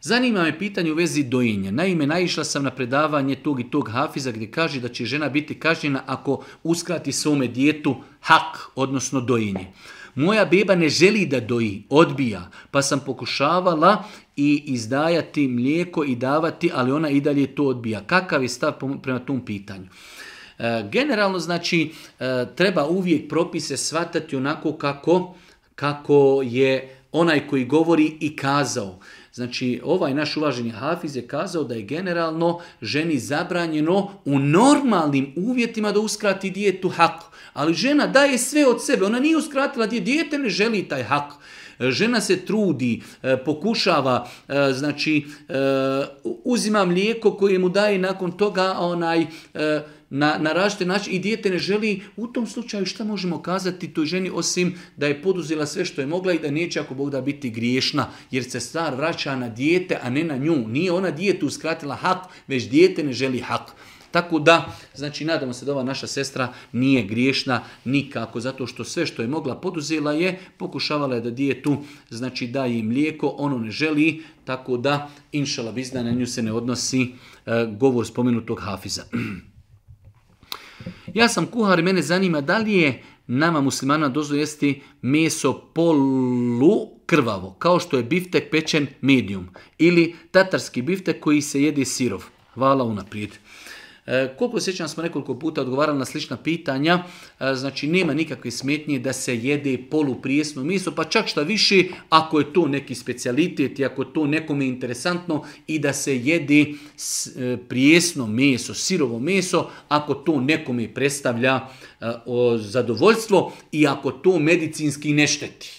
Zanima me pitanje u vezi dojenja. Naime, naišla sam na predavanje tog i tog hafiza gdje kaže da će žena biti kažnjena ako uskrati svome dijetu hak, odnosno dojenje. Moja beba ne želi da doji, odbija, pa sam pokušavala i izdajati mlijeko i davati, ali ona i dalje to odbija. Kakav je stav prema tom pitanju? E, generalno, znači, e, treba uvijek propise shvatati onako kako, kako je onaj koji govori i kazao. Znači, ovaj naš uvaženi Hafiz je kazao da je generalno ženi zabranjeno u normalnim uvjetima da uskrati dijetu hak. Ali žena daje sve od sebe. Ona nije uskratila dijete, dijete ne želi taj hak. E, žena se trudi, e, pokušava, e, znači, uzima mlijeko koje mu daje nakon toga onaj na, na različite i dijete ne želi u tom slučaju šta možemo kazati toj ženi osim da je poduzela sve što je mogla i da neće ako Bog da biti griješna jer se star vraća na dijete a ne na nju. Nije ona dijete uskratila hak već dijete ne želi hak. Tako da, znači, nadamo se da ova naša sestra nije griješna nikako, zato što sve što je mogla poduzela je, pokušavala je da dijetu, znači, daje im mlijeko, ono ne želi, tako da, inšala vizna, na nju se ne odnosi e, govor spomenutog Hafiza. Ja sam kuhar i mene zanima da li je nama muslimana dozvo jesti meso polu krvavo, kao što je biftek pečen medium ili tatarski biftek koji se jede sirov. Hvala unaprijed. E, koliko sjećam smo nekoliko puta odgovarali na slična pitanja, e, znači nema nikakve smetnje da se jede poluprijesno meso, pa čak šta više ako je to neki specijalitet i ako to nekome je interesantno i da se jede e, prijesno meso, sirovo meso, ako to nekome predstavlja zadovoljstvo i ako to medicinski ne šteti.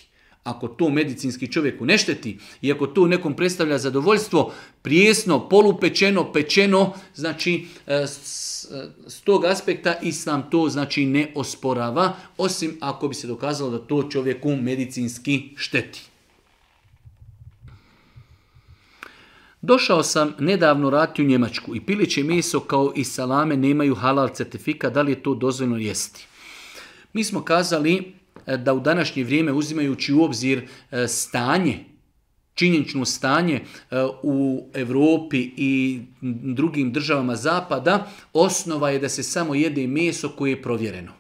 Ako to medicinski čovjeku ne šteti i ako to nekom predstavlja zadovoljstvo, prijesno, polupečeno, pečeno, znači e, e, s, tog aspekta islam to znači ne osporava, osim ako bi se dokazalo da to čovjeku medicinski šteti. Došao sam nedavno rati u Njemačku i piliće meso kao i salame nemaju halal certifika, da li je to dozvoljno jesti? Mi smo kazali E, da u današnje vrijeme uzimajući u obzir e, stanje činjenično stanje e, u Europi i drugim državama zapada, osnova je da se samo jede meso koje je provjereno.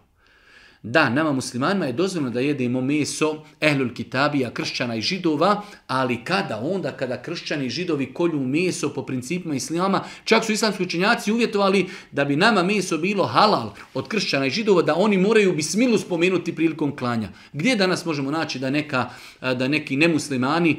Da, nama muslimanima je dozvoljeno da jedemo meso ehlul kitabija, kršćana i židova, ali kada onda, kada kršćani i židovi kolju meso po principima islama, čak su islamski učenjaci uvjetovali da bi nama meso bilo halal od kršćana i židova, da oni moraju bismilu spomenuti prilikom klanja. Gdje danas možemo naći da, neka, da neki nemuslimani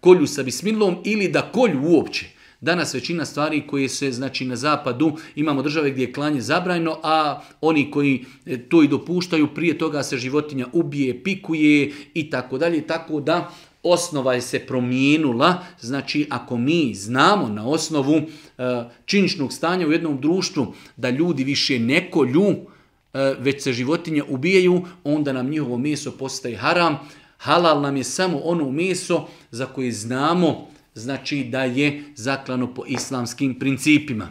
kolju sa bismilom ili da kolju uopće? Danas većina stvari koje se znači na zapadu imamo države gdje je klanje zabrajno, a oni koji e, to i dopuštaju prije toga se životinja ubije, pikuje i tako dalje, tako da osnova je se promijenula, znači ako mi znamo na osnovu e, činičnog stanja u jednom društvu da ljudi više ne kolju, e, već se životinje ubijaju, onda nam njihovo meso postaje haram. Halal nam je samo ono meso za koje znamo znači da je zaklano po islamskim principima.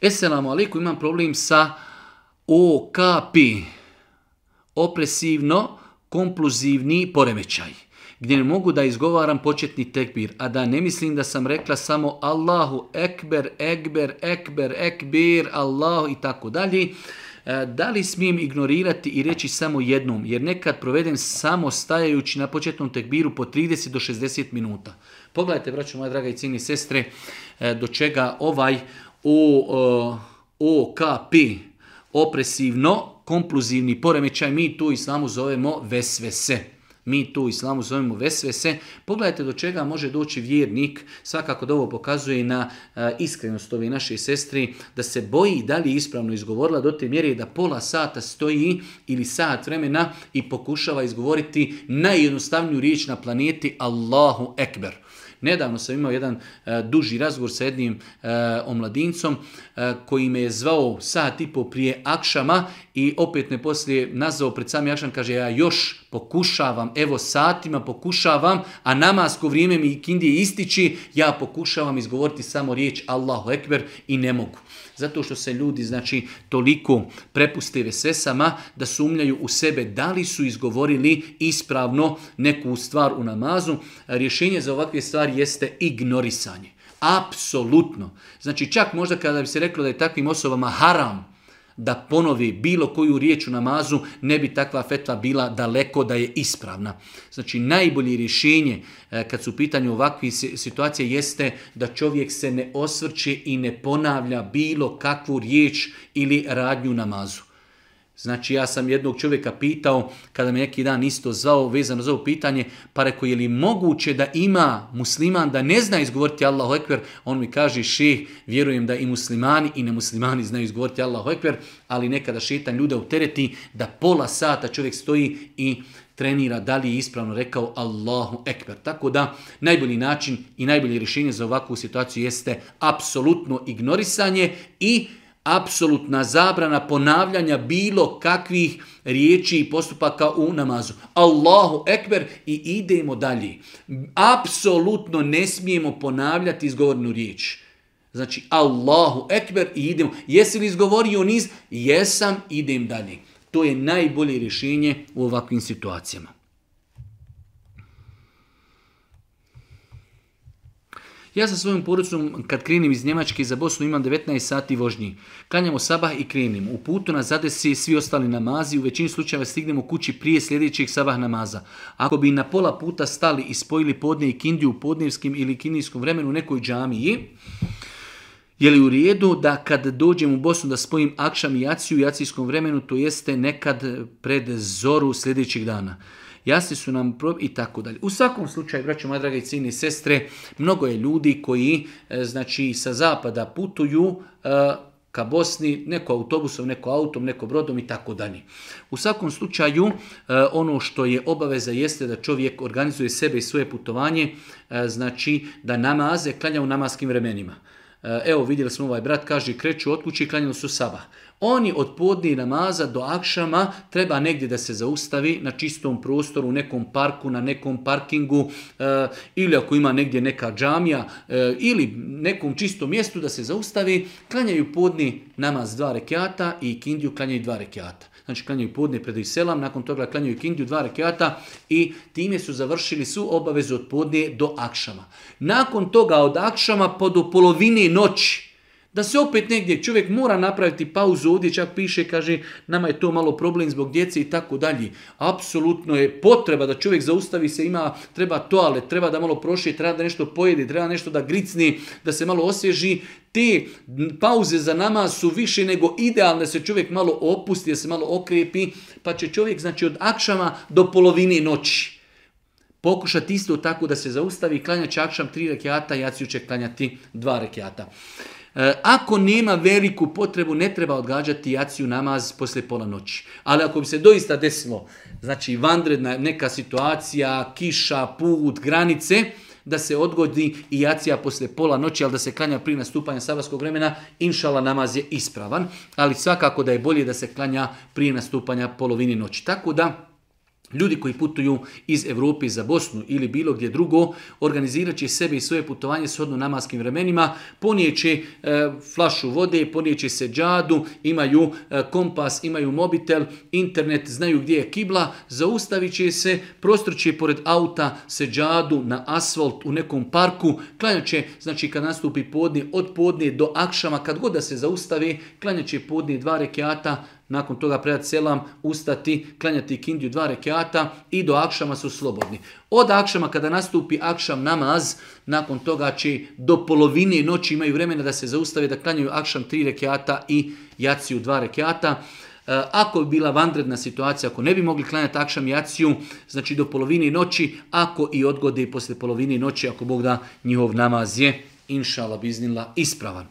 Esselamu aliku, imam problem sa OKP, opresivno kompluzivni poremećaj, gdje ne mogu da izgovaram početni tekbir, a da ne mislim da sam rekla samo Allahu ekber, ekber, ekber, ekbir, Allahu i tako dalje, E, da li smijem ignorirati i reći samo jednom, jer nekad provedem samo stajajući na početnom tekbiru po 30 do 60 minuta. Pogledajte, braćo moja draga i cijeni sestre, e, do čega ovaj OKP, e, opresivno, kompluzivni poremećaj, mi tu i samo zovemo vesvese. Mi tu islamu zovemo vesvese. Pogledajte do čega može doći vjernik. Svakako da ovo pokazuje na e, iskrenost ove naše sestri da se boji da li je ispravno izgovorila do te mjere da pola sata stoji ili sat vremena i pokušava izgovoriti najjednostavniju riječ na planeti Allahu Ekber. Nedavno sam imao jedan e, duži razgovor sa jednim e, omladincom e, koji me je zvao sat i po prije akšama i opet me poslije nazvao pred sami akšam, kaže ja još pokušavam, evo satima pokušavam, a namasko vrijeme mi kindije ističi, ja pokušavam izgovoriti samo riječ Allahu Ekber i ne mogu. Zato što se ljudi znači toliko prepuste vesesama da sumljaju u sebe da li su izgovorili ispravno neku stvar u namazu. Rješenje za ovakve stvari jeste ignorisanje. Apsolutno. Znači čak možda kada bi se reklo da je takvim osobama haram da ponovi bilo koju riječ u namazu, ne bi takva fetva bila daleko da je ispravna. Znači najbolje rješenje e, kad su u pitanju situacije jeste da čovjek se ne osvrće i ne ponavlja bilo kakvu riječ ili radnju namazu. Znači ja sam jednog čovjeka pitao, kada me neki dan isto zvao, vezano za ovo pitanje, pa rekao je li moguće da ima musliman da ne zna izgovoriti Allahu Ekber, on mi kaže ših, vjerujem da i muslimani i nemuslimani znaju izgovoriti Allahu Ekber, ali nekada šetan ljude utereti da pola sata čovjek stoji i trenira da li je ispravno rekao Allahu Ekber. Tako da najbolji način i najbolje rješenje za ovakvu situaciju jeste apsolutno ignorisanje i apsolutna zabrana ponavljanja bilo kakvih riječi i postupaka u namazu. Allahu ekber i idemo dalje. Apsolutno ne smijemo ponavljati izgovornu riječ. Znači Allahu ekber i idemo. Jesi li izgovorio niz? Jesam, idem dalje. To je najbolje rješenje u ovakvim situacijama. Ja sa svojom porucom kad krenim iz Njemačke za Bosnu imam 19 sati vožnji. Kanjamo sabah i krenim. U putu nas zadesi svi ostali namazi, u većini slučajeva stignemo kući prije sljedećeg sabah namaza. Ako bi na pola puta stali i spojili podne i kindiju u podnevskim ili kinijskom vremenu u nekoj džamiji, je li u redu da kad dođem u Bosnu da spojim akšam i jaciju u jacijskom vremenu, to jeste nekad pred zoru sljedećeg dana? jasni su nam i tako dalje. U svakom slučaju, braćo moja draga i sestre, mnogo je ljudi koji e, znači sa zapada putuju e, ka Bosni, neko autobusom, neko autom, neko brodom i tako dalje. U svakom slučaju, e, ono što je obaveza jeste da čovjek organizuje sebe i svoje putovanje, znači da namaze klanja u namaskim vremenima. Evo vidjeli smo ovaj brat, kaže kreću od kuće i klanjali su saba. Oni od podni namaza do akšama treba negdje da se zaustavi na čistom prostoru, u nekom parku, na nekom parkingu e, ili ako ima negdje neka džamija e, ili nekom čistom mjestu da se zaustavi, klanjaju podni namaz dva rekiata i kindiju klanjaju dva rekiata. Znači klanjaju podni pred selam, nakon toga klanjaju kindiju dva rekiata i time su završili su obavezu od podnije do akšama. Nakon toga od akšama po pa do polovine noći da se opet negdje čovjek mora napraviti pauzu, ovdje čak piše, kaže, nama je to malo problem zbog djece i tako dalje. Apsolutno je potreba da čovjek zaustavi se, ima, treba toalet, treba da malo proši, treba da nešto pojedi, treba nešto da gricni, da se malo osježi. Te pauze za nama su više nego idealne, se čovjek malo opusti, da se malo okrepi, pa će čovjek znači od akšama do polovine noći pokušati isto tako da se zaustavi klanjaći akšam tri rekiata, jaci će klanjati dva rekiata. E, ako nema veliku potrebu, ne treba odgađati jaciju namaz posle pola noći. Ali ako bi se doista desilo, znači vanredna neka situacija, kiša, put, granice, da se odgodi i jacija posle pola noći, ali da se klanja prije nastupanja sabarskog vremena, inšala namaz je ispravan, ali svakako da je bolje da se klanja prije nastupanja polovini noći. Tako da, Ljudi koji putuju iz Europe za Bosnu ili bilo gdje drugo, organizirat će sebe i svoje putovanje s namaskim vremenima, ponijeće e, flašu vode, ponijeće se džadu, imaju e, kompas, imaju mobitel, internet, znaju gdje je kibla, zaustavit će se, prostrće pored auta se na asfalt u nekom parku, klanjat će, znači kad nastupi podne, od podne do akšama, kad god da se zaustavi, klanjat će podne dva rekeata nakon toga predati selam, ustati, klanjati kindiju dva rekiata i do akšama su slobodni. Od akšama kada nastupi akšam namaz, nakon toga će do polovine noći imaju vremena da se zaustave da klanjaju akšam tri rekiata i jaciju dva rekiata. E, ako bi bila vanredna situacija, ako ne bi mogli klanjati akšam jaciju, znači do polovine noći, ako i odgode i poslije polovine noći, ako Bog da njihov namaz je, inšala biznila, ispravan.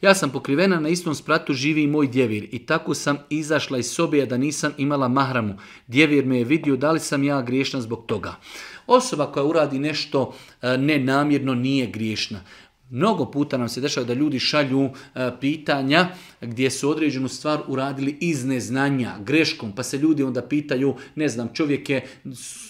Ja sam pokrivena, na istom spratu živi i moj djevir i tako sam izašla iz sobe da nisam imala mahramu. Djevir me je vidio da li sam ja griješna zbog toga. Osoba koja uradi nešto e, nenamjerno nije griješna. Mnogo puta nam se dešava da ljudi šalju e, pitanja gdje su određenu stvar uradili iz neznanja, greškom, pa se ljudi onda pitaju, ne znam, čovjek je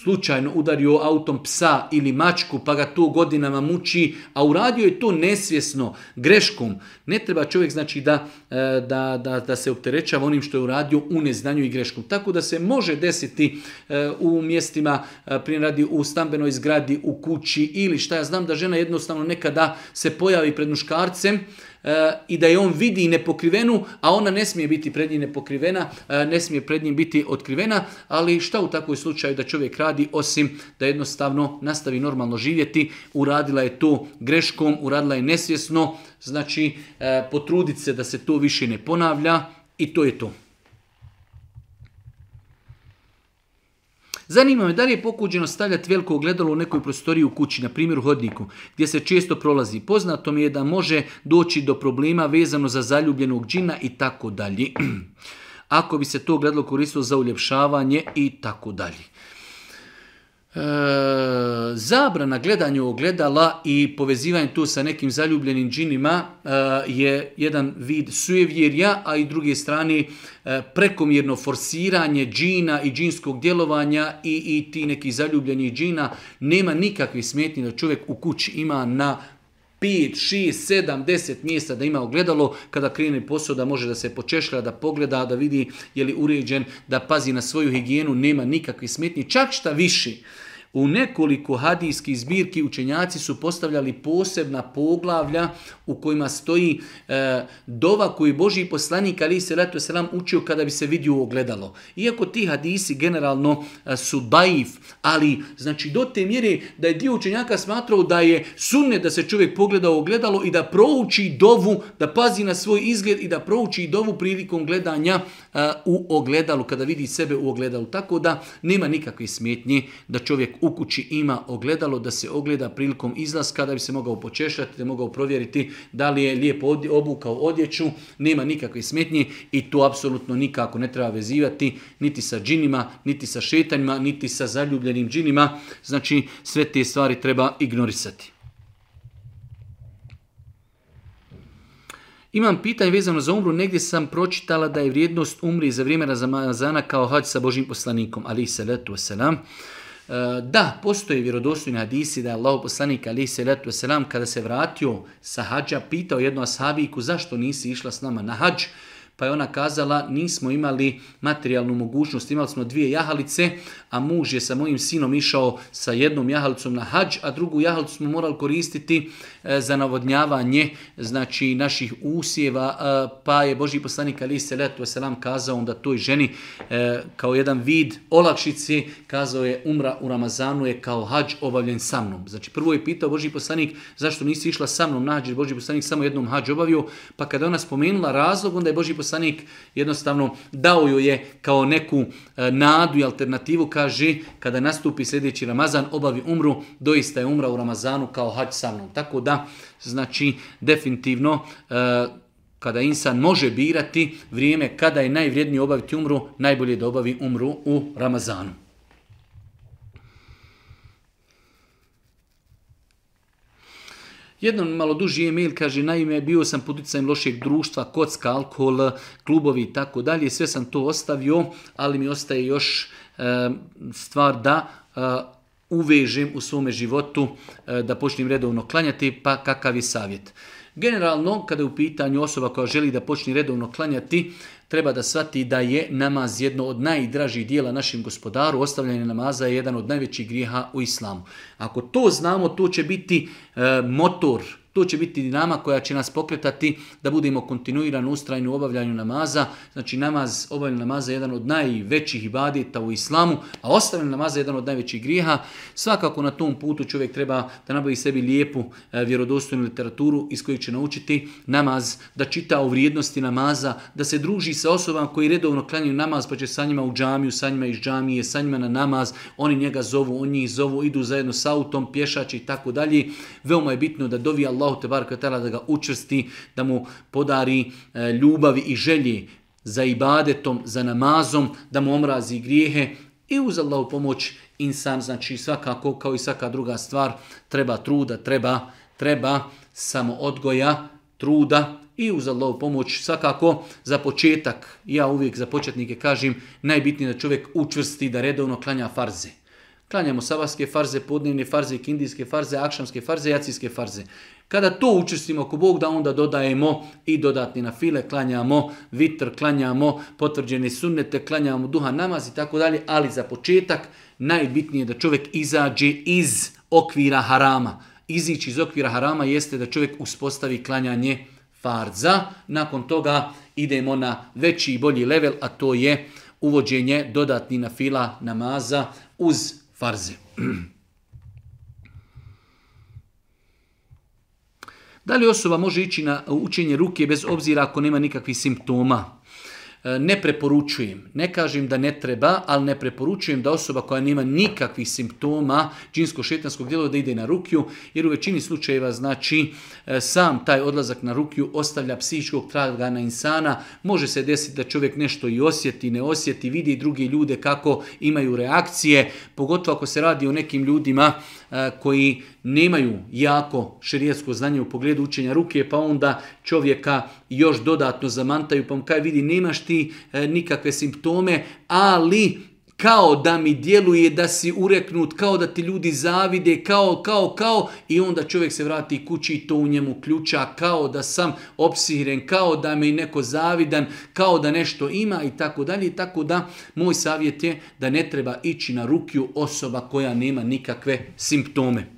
slučajno udario autom psa ili mačku, pa ga to godinama muči, a uradio je to nesvjesno, greškom. Ne treba čovjek znači da, e, da, da, da se opterećava onim što je uradio u neznanju i greškom. Tako da se može desiti e, u mjestima, e, primjer radi u stambenoj zgradi, u kući ili šta ja znam da žena jednostavno nekada se pojavi pred muškarcem, E, i da je on vidi nepokrivenu, a ona ne smije biti pred njim nepokrivena, e, ne smije pred njim biti otkrivena, ali šta u takvom slučaju da čovjek radi osim da jednostavno nastavi normalno živjeti, uradila je to greškom, uradila je nesvjesno, znači e, potrudit se da se to više ne ponavlja i to je to. Zanima me da li je pokuđeno stavljati veliko ogledalo u nekoj prostoriji u kući, na primjer u hodniku, gdje se često prolazi. Poznato mi je da može doći do problema vezano za zaljubljenog džina i tako dalje. Ako bi se to ogledalo koristilo za uljepšavanje i tako dalje. E, zabrana gledanju ogledala i povezivanje tu sa nekim zaljubljenim džinima e, je jedan vid sujevjerja, a i druge strane e, prekomjerno forsiranje džina i džinskog djelovanja i, i ti neki zaljubljeni džina nema nikakvih smetnji da čovjek u kući ima na 5, 6, 7, 10 mjesta da ima ogledalo, kada krene posao da može da se počešlja, da pogleda, da vidi je li uređen, da pazi na svoju higijenu, nema nikakvih smetni čak šta više. U nekoliko hadijskih zbirki učenjaci su postavljali posebna poglavlja u kojima stoji e, dova koji Boži poslanik ali se ratu selam učio kada bi se vidio u ogledalo. Iako ti hadisi generalno e, su daif, ali znači do te mjere da je dio učenjaka smatrao da je sunne da se čovjek pogleda u ogledalo i da prouči dovu, da pazi na svoj izgled i da prouči dovu prilikom gledanja e, u ogledalu, kada vidi sebe u ogledalu. Tako da nema nikakve smetnje da čovjek u kući ima ogledalo da se ogleda prilikom izlaska da bi se mogao počešati da mogao provjeriti da li je lijepo obukao odjeću, nema nikakve smetnje i to apsolutno nikako ne treba vezivati niti sa džinima, niti sa šetanjima, niti sa zaljubljenim džinima. Znači sve te stvari treba ignorisati. Imam pitanje vezano za umru, negdje sam pročitala da je vrijednost umri za vrijeme Ramazana kao hađ sa Božim poslanikom, ali i salatu wasalam. Eh, da, postoji vjerodostojni hadisi da je Allah poslanik ali se letu selam kada se vratio sa hađa pitao jednu ashabiku zašto nisi išla s nama na hađ pa je ona kazala nismo imali materijalnu mogućnost, imali smo dvije jahalice, a muž je sa mojim sinom išao sa jednom jahalicom na hađ, a drugu jahalicu smo morali koristiti E, za navodnjavanje znači naših usjeva, e, pa je Boži poslanik Ali se letu selam kazao onda toj ženi e, kao jedan vid olakšice, kazao je umra u Ramazanu je kao hađ obavljen sa mnom. Znači prvo je pitao Boži poslanik zašto nisi išla sa mnom na hađ, Boži poslanik samo jednom hađ obavio, pa kada ona spomenula razlog, onda je Boži poslanik jednostavno dao joj je kao neku nadu i alternativu, kaže kada nastupi sljedeći Ramazan, obavi umru, doista je umra u Ramazanu kao hađ sa mnom. Tako da znači definitivno e, kada insan može birati vrijeme kada je najvrijednije obaviti umru, najbolje je da obavi umru u Ramazanu. Jedan malo duži email kaže, naime, bio sam pod lošeg društva, kocka, alkohol, klubovi i tako dalje. Sve sam to ostavio, ali mi ostaje još e, stvar da e, uvežem u svome životu e, da počnem redovno klanjati, pa kakav je savjet. Generalno, kada je u pitanju osoba koja želi da počne redovno klanjati, treba da shvati da je namaz jedno od najdražih dijela našim gospodaru, ostavljanje namaza je jedan od najvećih grijeha u islamu. Ako to znamo, to će biti e, motor to će biti dinama koja će nas pokretati da budemo kontinuirano ustrajni u obavljanju namaza. Znači namaz, obavljanje namaza je jedan od najvećih ibadeta u islamu, a ostavljanje namaza je jedan od najvećih grijeha. Svakako na tom putu čovjek treba da nabavi sebi lijepu e, vjerodostojnu literaturu iz koje će naučiti namaz, da čita o vrijednosti namaza, da se druži sa osobama koji redovno klanjaju namaz pa će sa njima u džamiju, sa njima iz džamije, sa njima na namaz, oni njega zovu, oni njih zovu, idu zajedno sa autom, pješači i tako dalje. Veoma je bitno da dovi Allah Allahu te da ga učvrsti, da mu podari e, ljubavi i želji za ibadetom, za namazom, da mu omrazi grijehe i uz Allahu pomoć insan, znači svakako kao i svaka druga stvar, treba truda, treba, treba samo odgoja, truda i uz Allahu pomoć svakako za početak, ja uvijek za početnike kažem, najbitnije da čovjek učvrsti da redovno klanja farze. Klanjamo sabahske farze, podnevne farze, kindijske farze, akšamske farze, jacijske farze. Kada to učestimo ako Bog da onda dodajemo i dodatni na file, klanjamo vitr, klanjamo potvrđene sunnete, klanjamo duha namaz i tako dalje, ali za početak najbitnije je da čovjek izađe iz okvira harama. Izići iz okvira harama jeste da čovjek uspostavi klanjanje farza, nakon toga idemo na veći i bolji level, a to je uvođenje dodatni na fila namaza uz farze. Da li osoba može ići na učenje ruke bez obzira ako nema nikakvih simptoma? E, ne preporučujem, ne kažem da ne treba, ali ne preporučujem da osoba koja nema nikakvih simptoma džinsko-šetanskog djelova da ide na rukju, jer u većini slučajeva znači e, sam taj odlazak na rukju ostavlja psihičkog traga na insana. Može se desiti da čovjek nešto i osjeti, ne osjeti, vidi drugi ljude kako imaju reakcije, pogotovo ako se radi o nekim ljudima koji nemaju jako širijetsko znanje u pogledu učenja ruke, pa onda čovjeka još dodatno zamantaju, pa mu kaj vidi, nemaš ti nikakve simptome, ali kao da mi djeluje da si ureknut, kao da ti ljudi zavide, kao, kao, kao i onda čovjek se vrati kući i to u njemu ključa, kao da sam opsiren, kao da me neko zavidan, kao da nešto ima i tako dalje. Tako da moj savjet je da ne treba ići na rukju osoba koja nema nikakve simptome.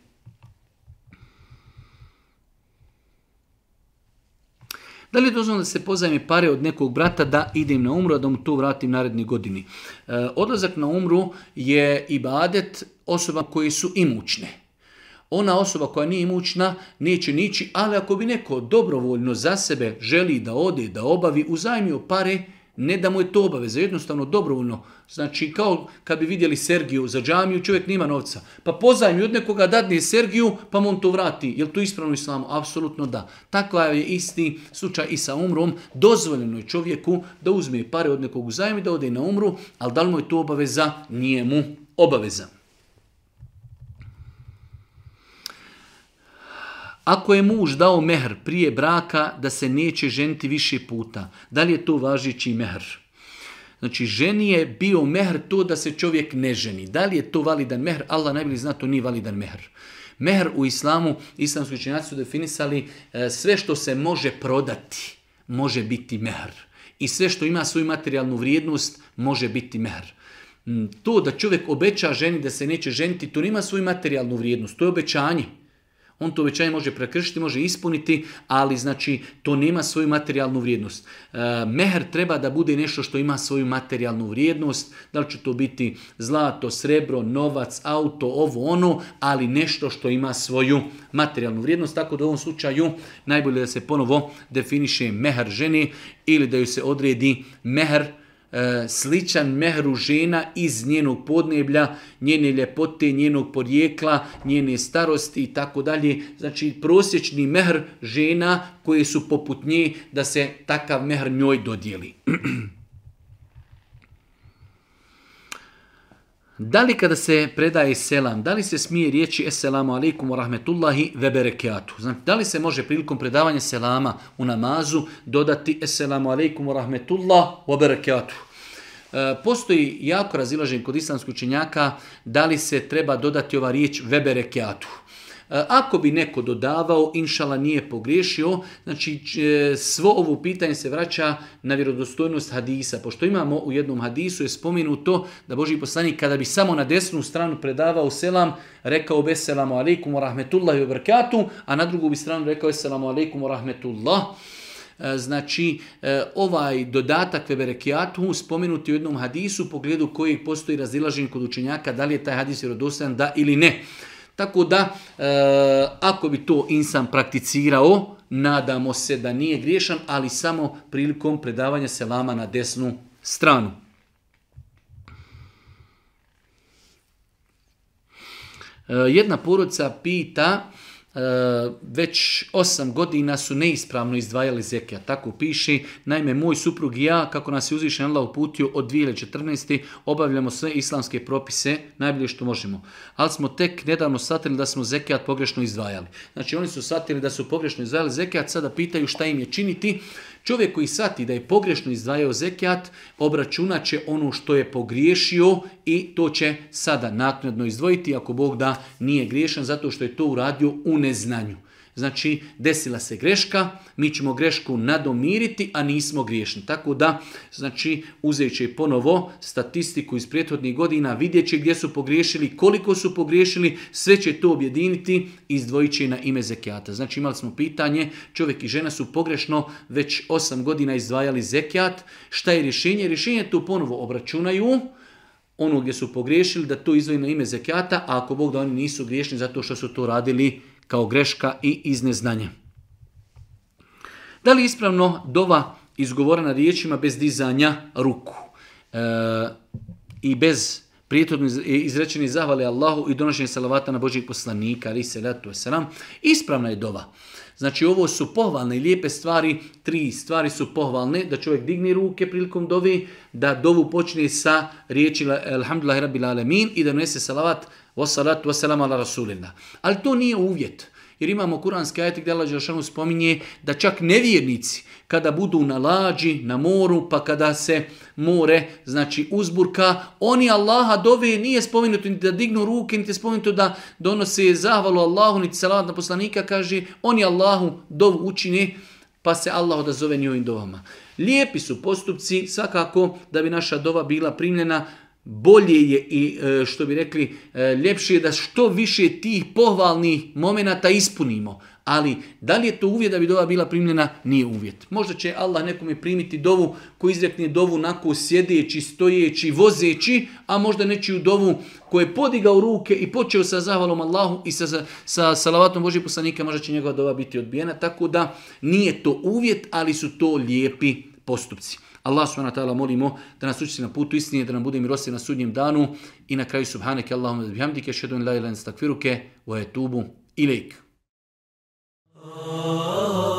Da li je dozvoljeno da se pozajmi pare od nekog brata da idem na umru, a da mu to vratim naredni godini? E, odlazak na umru je ibadet osoba koje su imućne. Ona osoba koja nije imućna neće nići, ali ako bi neko dobrovoljno za sebe želi da ode, da obavi, uzajmio pare, ne da mu je to obaveza, jednostavno dobrovoljno. Znači kao kad bi vidjeli Sergiju za džamiju, čovjek nema novca. Pa pozajmi od nekoga dadne Sergiju, pa mu on to vrati. Jel to ispravno islamu? Apsolutno da. Takva je isti slučaj i sa umrom. Dozvoljeno je čovjeku da uzme pare od nekog i da ode na umru, ali da li mu je to obaveza? Nije mu obaveza. Ako je muž dao mehr prije braka da se neće ženiti više puta, da li je to važeći mehr? Znači, ženi je bio mehr to da se čovjek ne ženi. Da li je to validan mehr? Allah najbolje zna, to nije validan mehr. Mehr u islamu, islamski učenjaci su definisali e, sve što se može prodati, može biti mehr. I sve što ima svoju materijalnu vrijednost, može biti mehr. Mm, to da čovjek obeća ženi da se neće ženiti, to nima svoju materijalnu vrijednost, to je obećanje. On to obećanje može prekršiti, može ispuniti, ali znači to nema svoju materijalnu vrijednost. E, mehr treba da bude nešto što ima svoju materijalnu vrijednost, da li će to biti zlato, srebro, novac, auto, ovo ono, ali nešto što ima svoju materijalnu vrijednost. Tako da u ovom slučaju najbolje da se ponovo definiše meher ženi ili da ju se odredi meher, E, sličan mehru žena iz njenog podneblja, njene ljepote, njenog porijekla, njene starosti i tako dalje. Znači prosječni mehr žena koje su poput nje da se takav mehr njoj dodijeli. Da li kada se predaje selam, da li se smije riječi Esselamu alaikum wa rahmetullahi ve Znači, da li se može prilikom predavanja selama u namazu dodati eselamu alaikum wa rahmetullah wa e, postoji jako razilažen kod islamskog učenjaka da li se treba dodati ova riječ ve E, ako bi neko dodavao, inšala nije pogriješio, znači e, svo ovo pitanje se vraća na vjerodostojnost hadisa, pošto imamo u jednom hadisu je spomenuto da Boži poslanik kada bi samo na desnu stranu predavao selam, rekao bi selamu alaikum wa rahmetullahi i a na drugu bi stranu rekao selamu alaikum wa rahmetullah e, znači ovaj dodatak Veberekijatu spomenuti u jednom hadisu u pogledu kojeg postoji razilažen kod učenjaka da li je taj hadis vjerodostojan da ili ne. Tako da, e, ako bi to insan prakticirao, nadamo se da nije griješan, ali samo prilikom predavanja se vama na desnu stranu. E, jedna porodica pita E, već osam godina su neispravno izdvajali zekija. Tako piše, naime moj suprug i ja, kako nas je uzvišen Allah uputio od 2014. obavljamo sve islamske propise najbolje što možemo. Ali smo tek nedavno shvatili da smo zekijat pogrešno izdvajali. Znači oni su shvatili da su pogrešno izdvajali zekijat, sada pitaju šta im je činiti. Čovjek koji sati da je pogrešno izdvajao zekijat, obračunat će ono što je pogriješio i to će sada naknadno izdvojiti, ako Bog da nije griješan, zato što je to uradio u neznanju. Znači, desila se greška, mi ćemo grešku nadomiriti, a nismo griješni. Tako da, znači, uzet će ponovo statistiku iz prethodnih godina, vidjet će gdje su pogriješili, koliko su pogriješili, sve će to objediniti i izdvojit će na ime zekijata. Znači, imali smo pitanje, čovjek i žena su pogrešno već 8 godina izdvajali zekijat. Šta je rješenje? Rješenje tu ponovo obračunaju, ono gdje su pogriješili, da to izvoji na ime zekijata, a ako Bog da oni nisu griješni zato što su to radili kao greška i iz neznanja. Da li ispravno dova izgovorena riječima bez dizanja ruku e, i bez prijetodno izrečeni zahvali Allahu i donošenje salavata na Božih poslanika, ali se ratu ispravna je dova. Znači ovo su pohvalne i lijepe stvari, tri stvari su pohvalne, da čovjek digne ruke prilikom dovi, da dovu počne sa riječi Alhamdulillah Rabbil Alamin i da nese salavat Wassalatu wassalamu ala rasulina. Ali to nije uvjet. Jer imamo kuranske ajet gdje Allah spominje da čak nevjernici kada budu na lađi, na moru, pa kada se more, znači uzburka, oni Allaha dove nije spomenuto niti da dignu ruke, niti je spomenuto da donose zahvalu Allahu, niti salat na poslanika, kaže oni Allahu dov učini, pa se Allah odazove njihovim dovama. Lijepi su postupci, svakako da bi naša dova bila primljena, bolje je i e, što bi rekli e, ljepše je da što više tih pohvalnih momenata ispunimo. Ali da li je to uvjet da bi dova bila primljena? Nije uvjet. Možda će Allah nekome primiti dovu koji izrekne dovu nako sjedeći, stojeći, vozeći, a možda nečiju dovu koji je podigao ruke i počeo sa zahvalom Allahu i sa, sa salavatom Božje poslanika, možda će njegova dova biti odbijena. Tako da nije to uvjet, ali su to lijepi postupci. Allah subhanahu wa ta'ala molimo da nas učiti na putu istinije, da nam bude mirosti na sudnjem danu i na kraju subhaneke Allahumma bihamdike šedun la ilaha illa anta astaghfiruke wa atubu ilaik. Oh.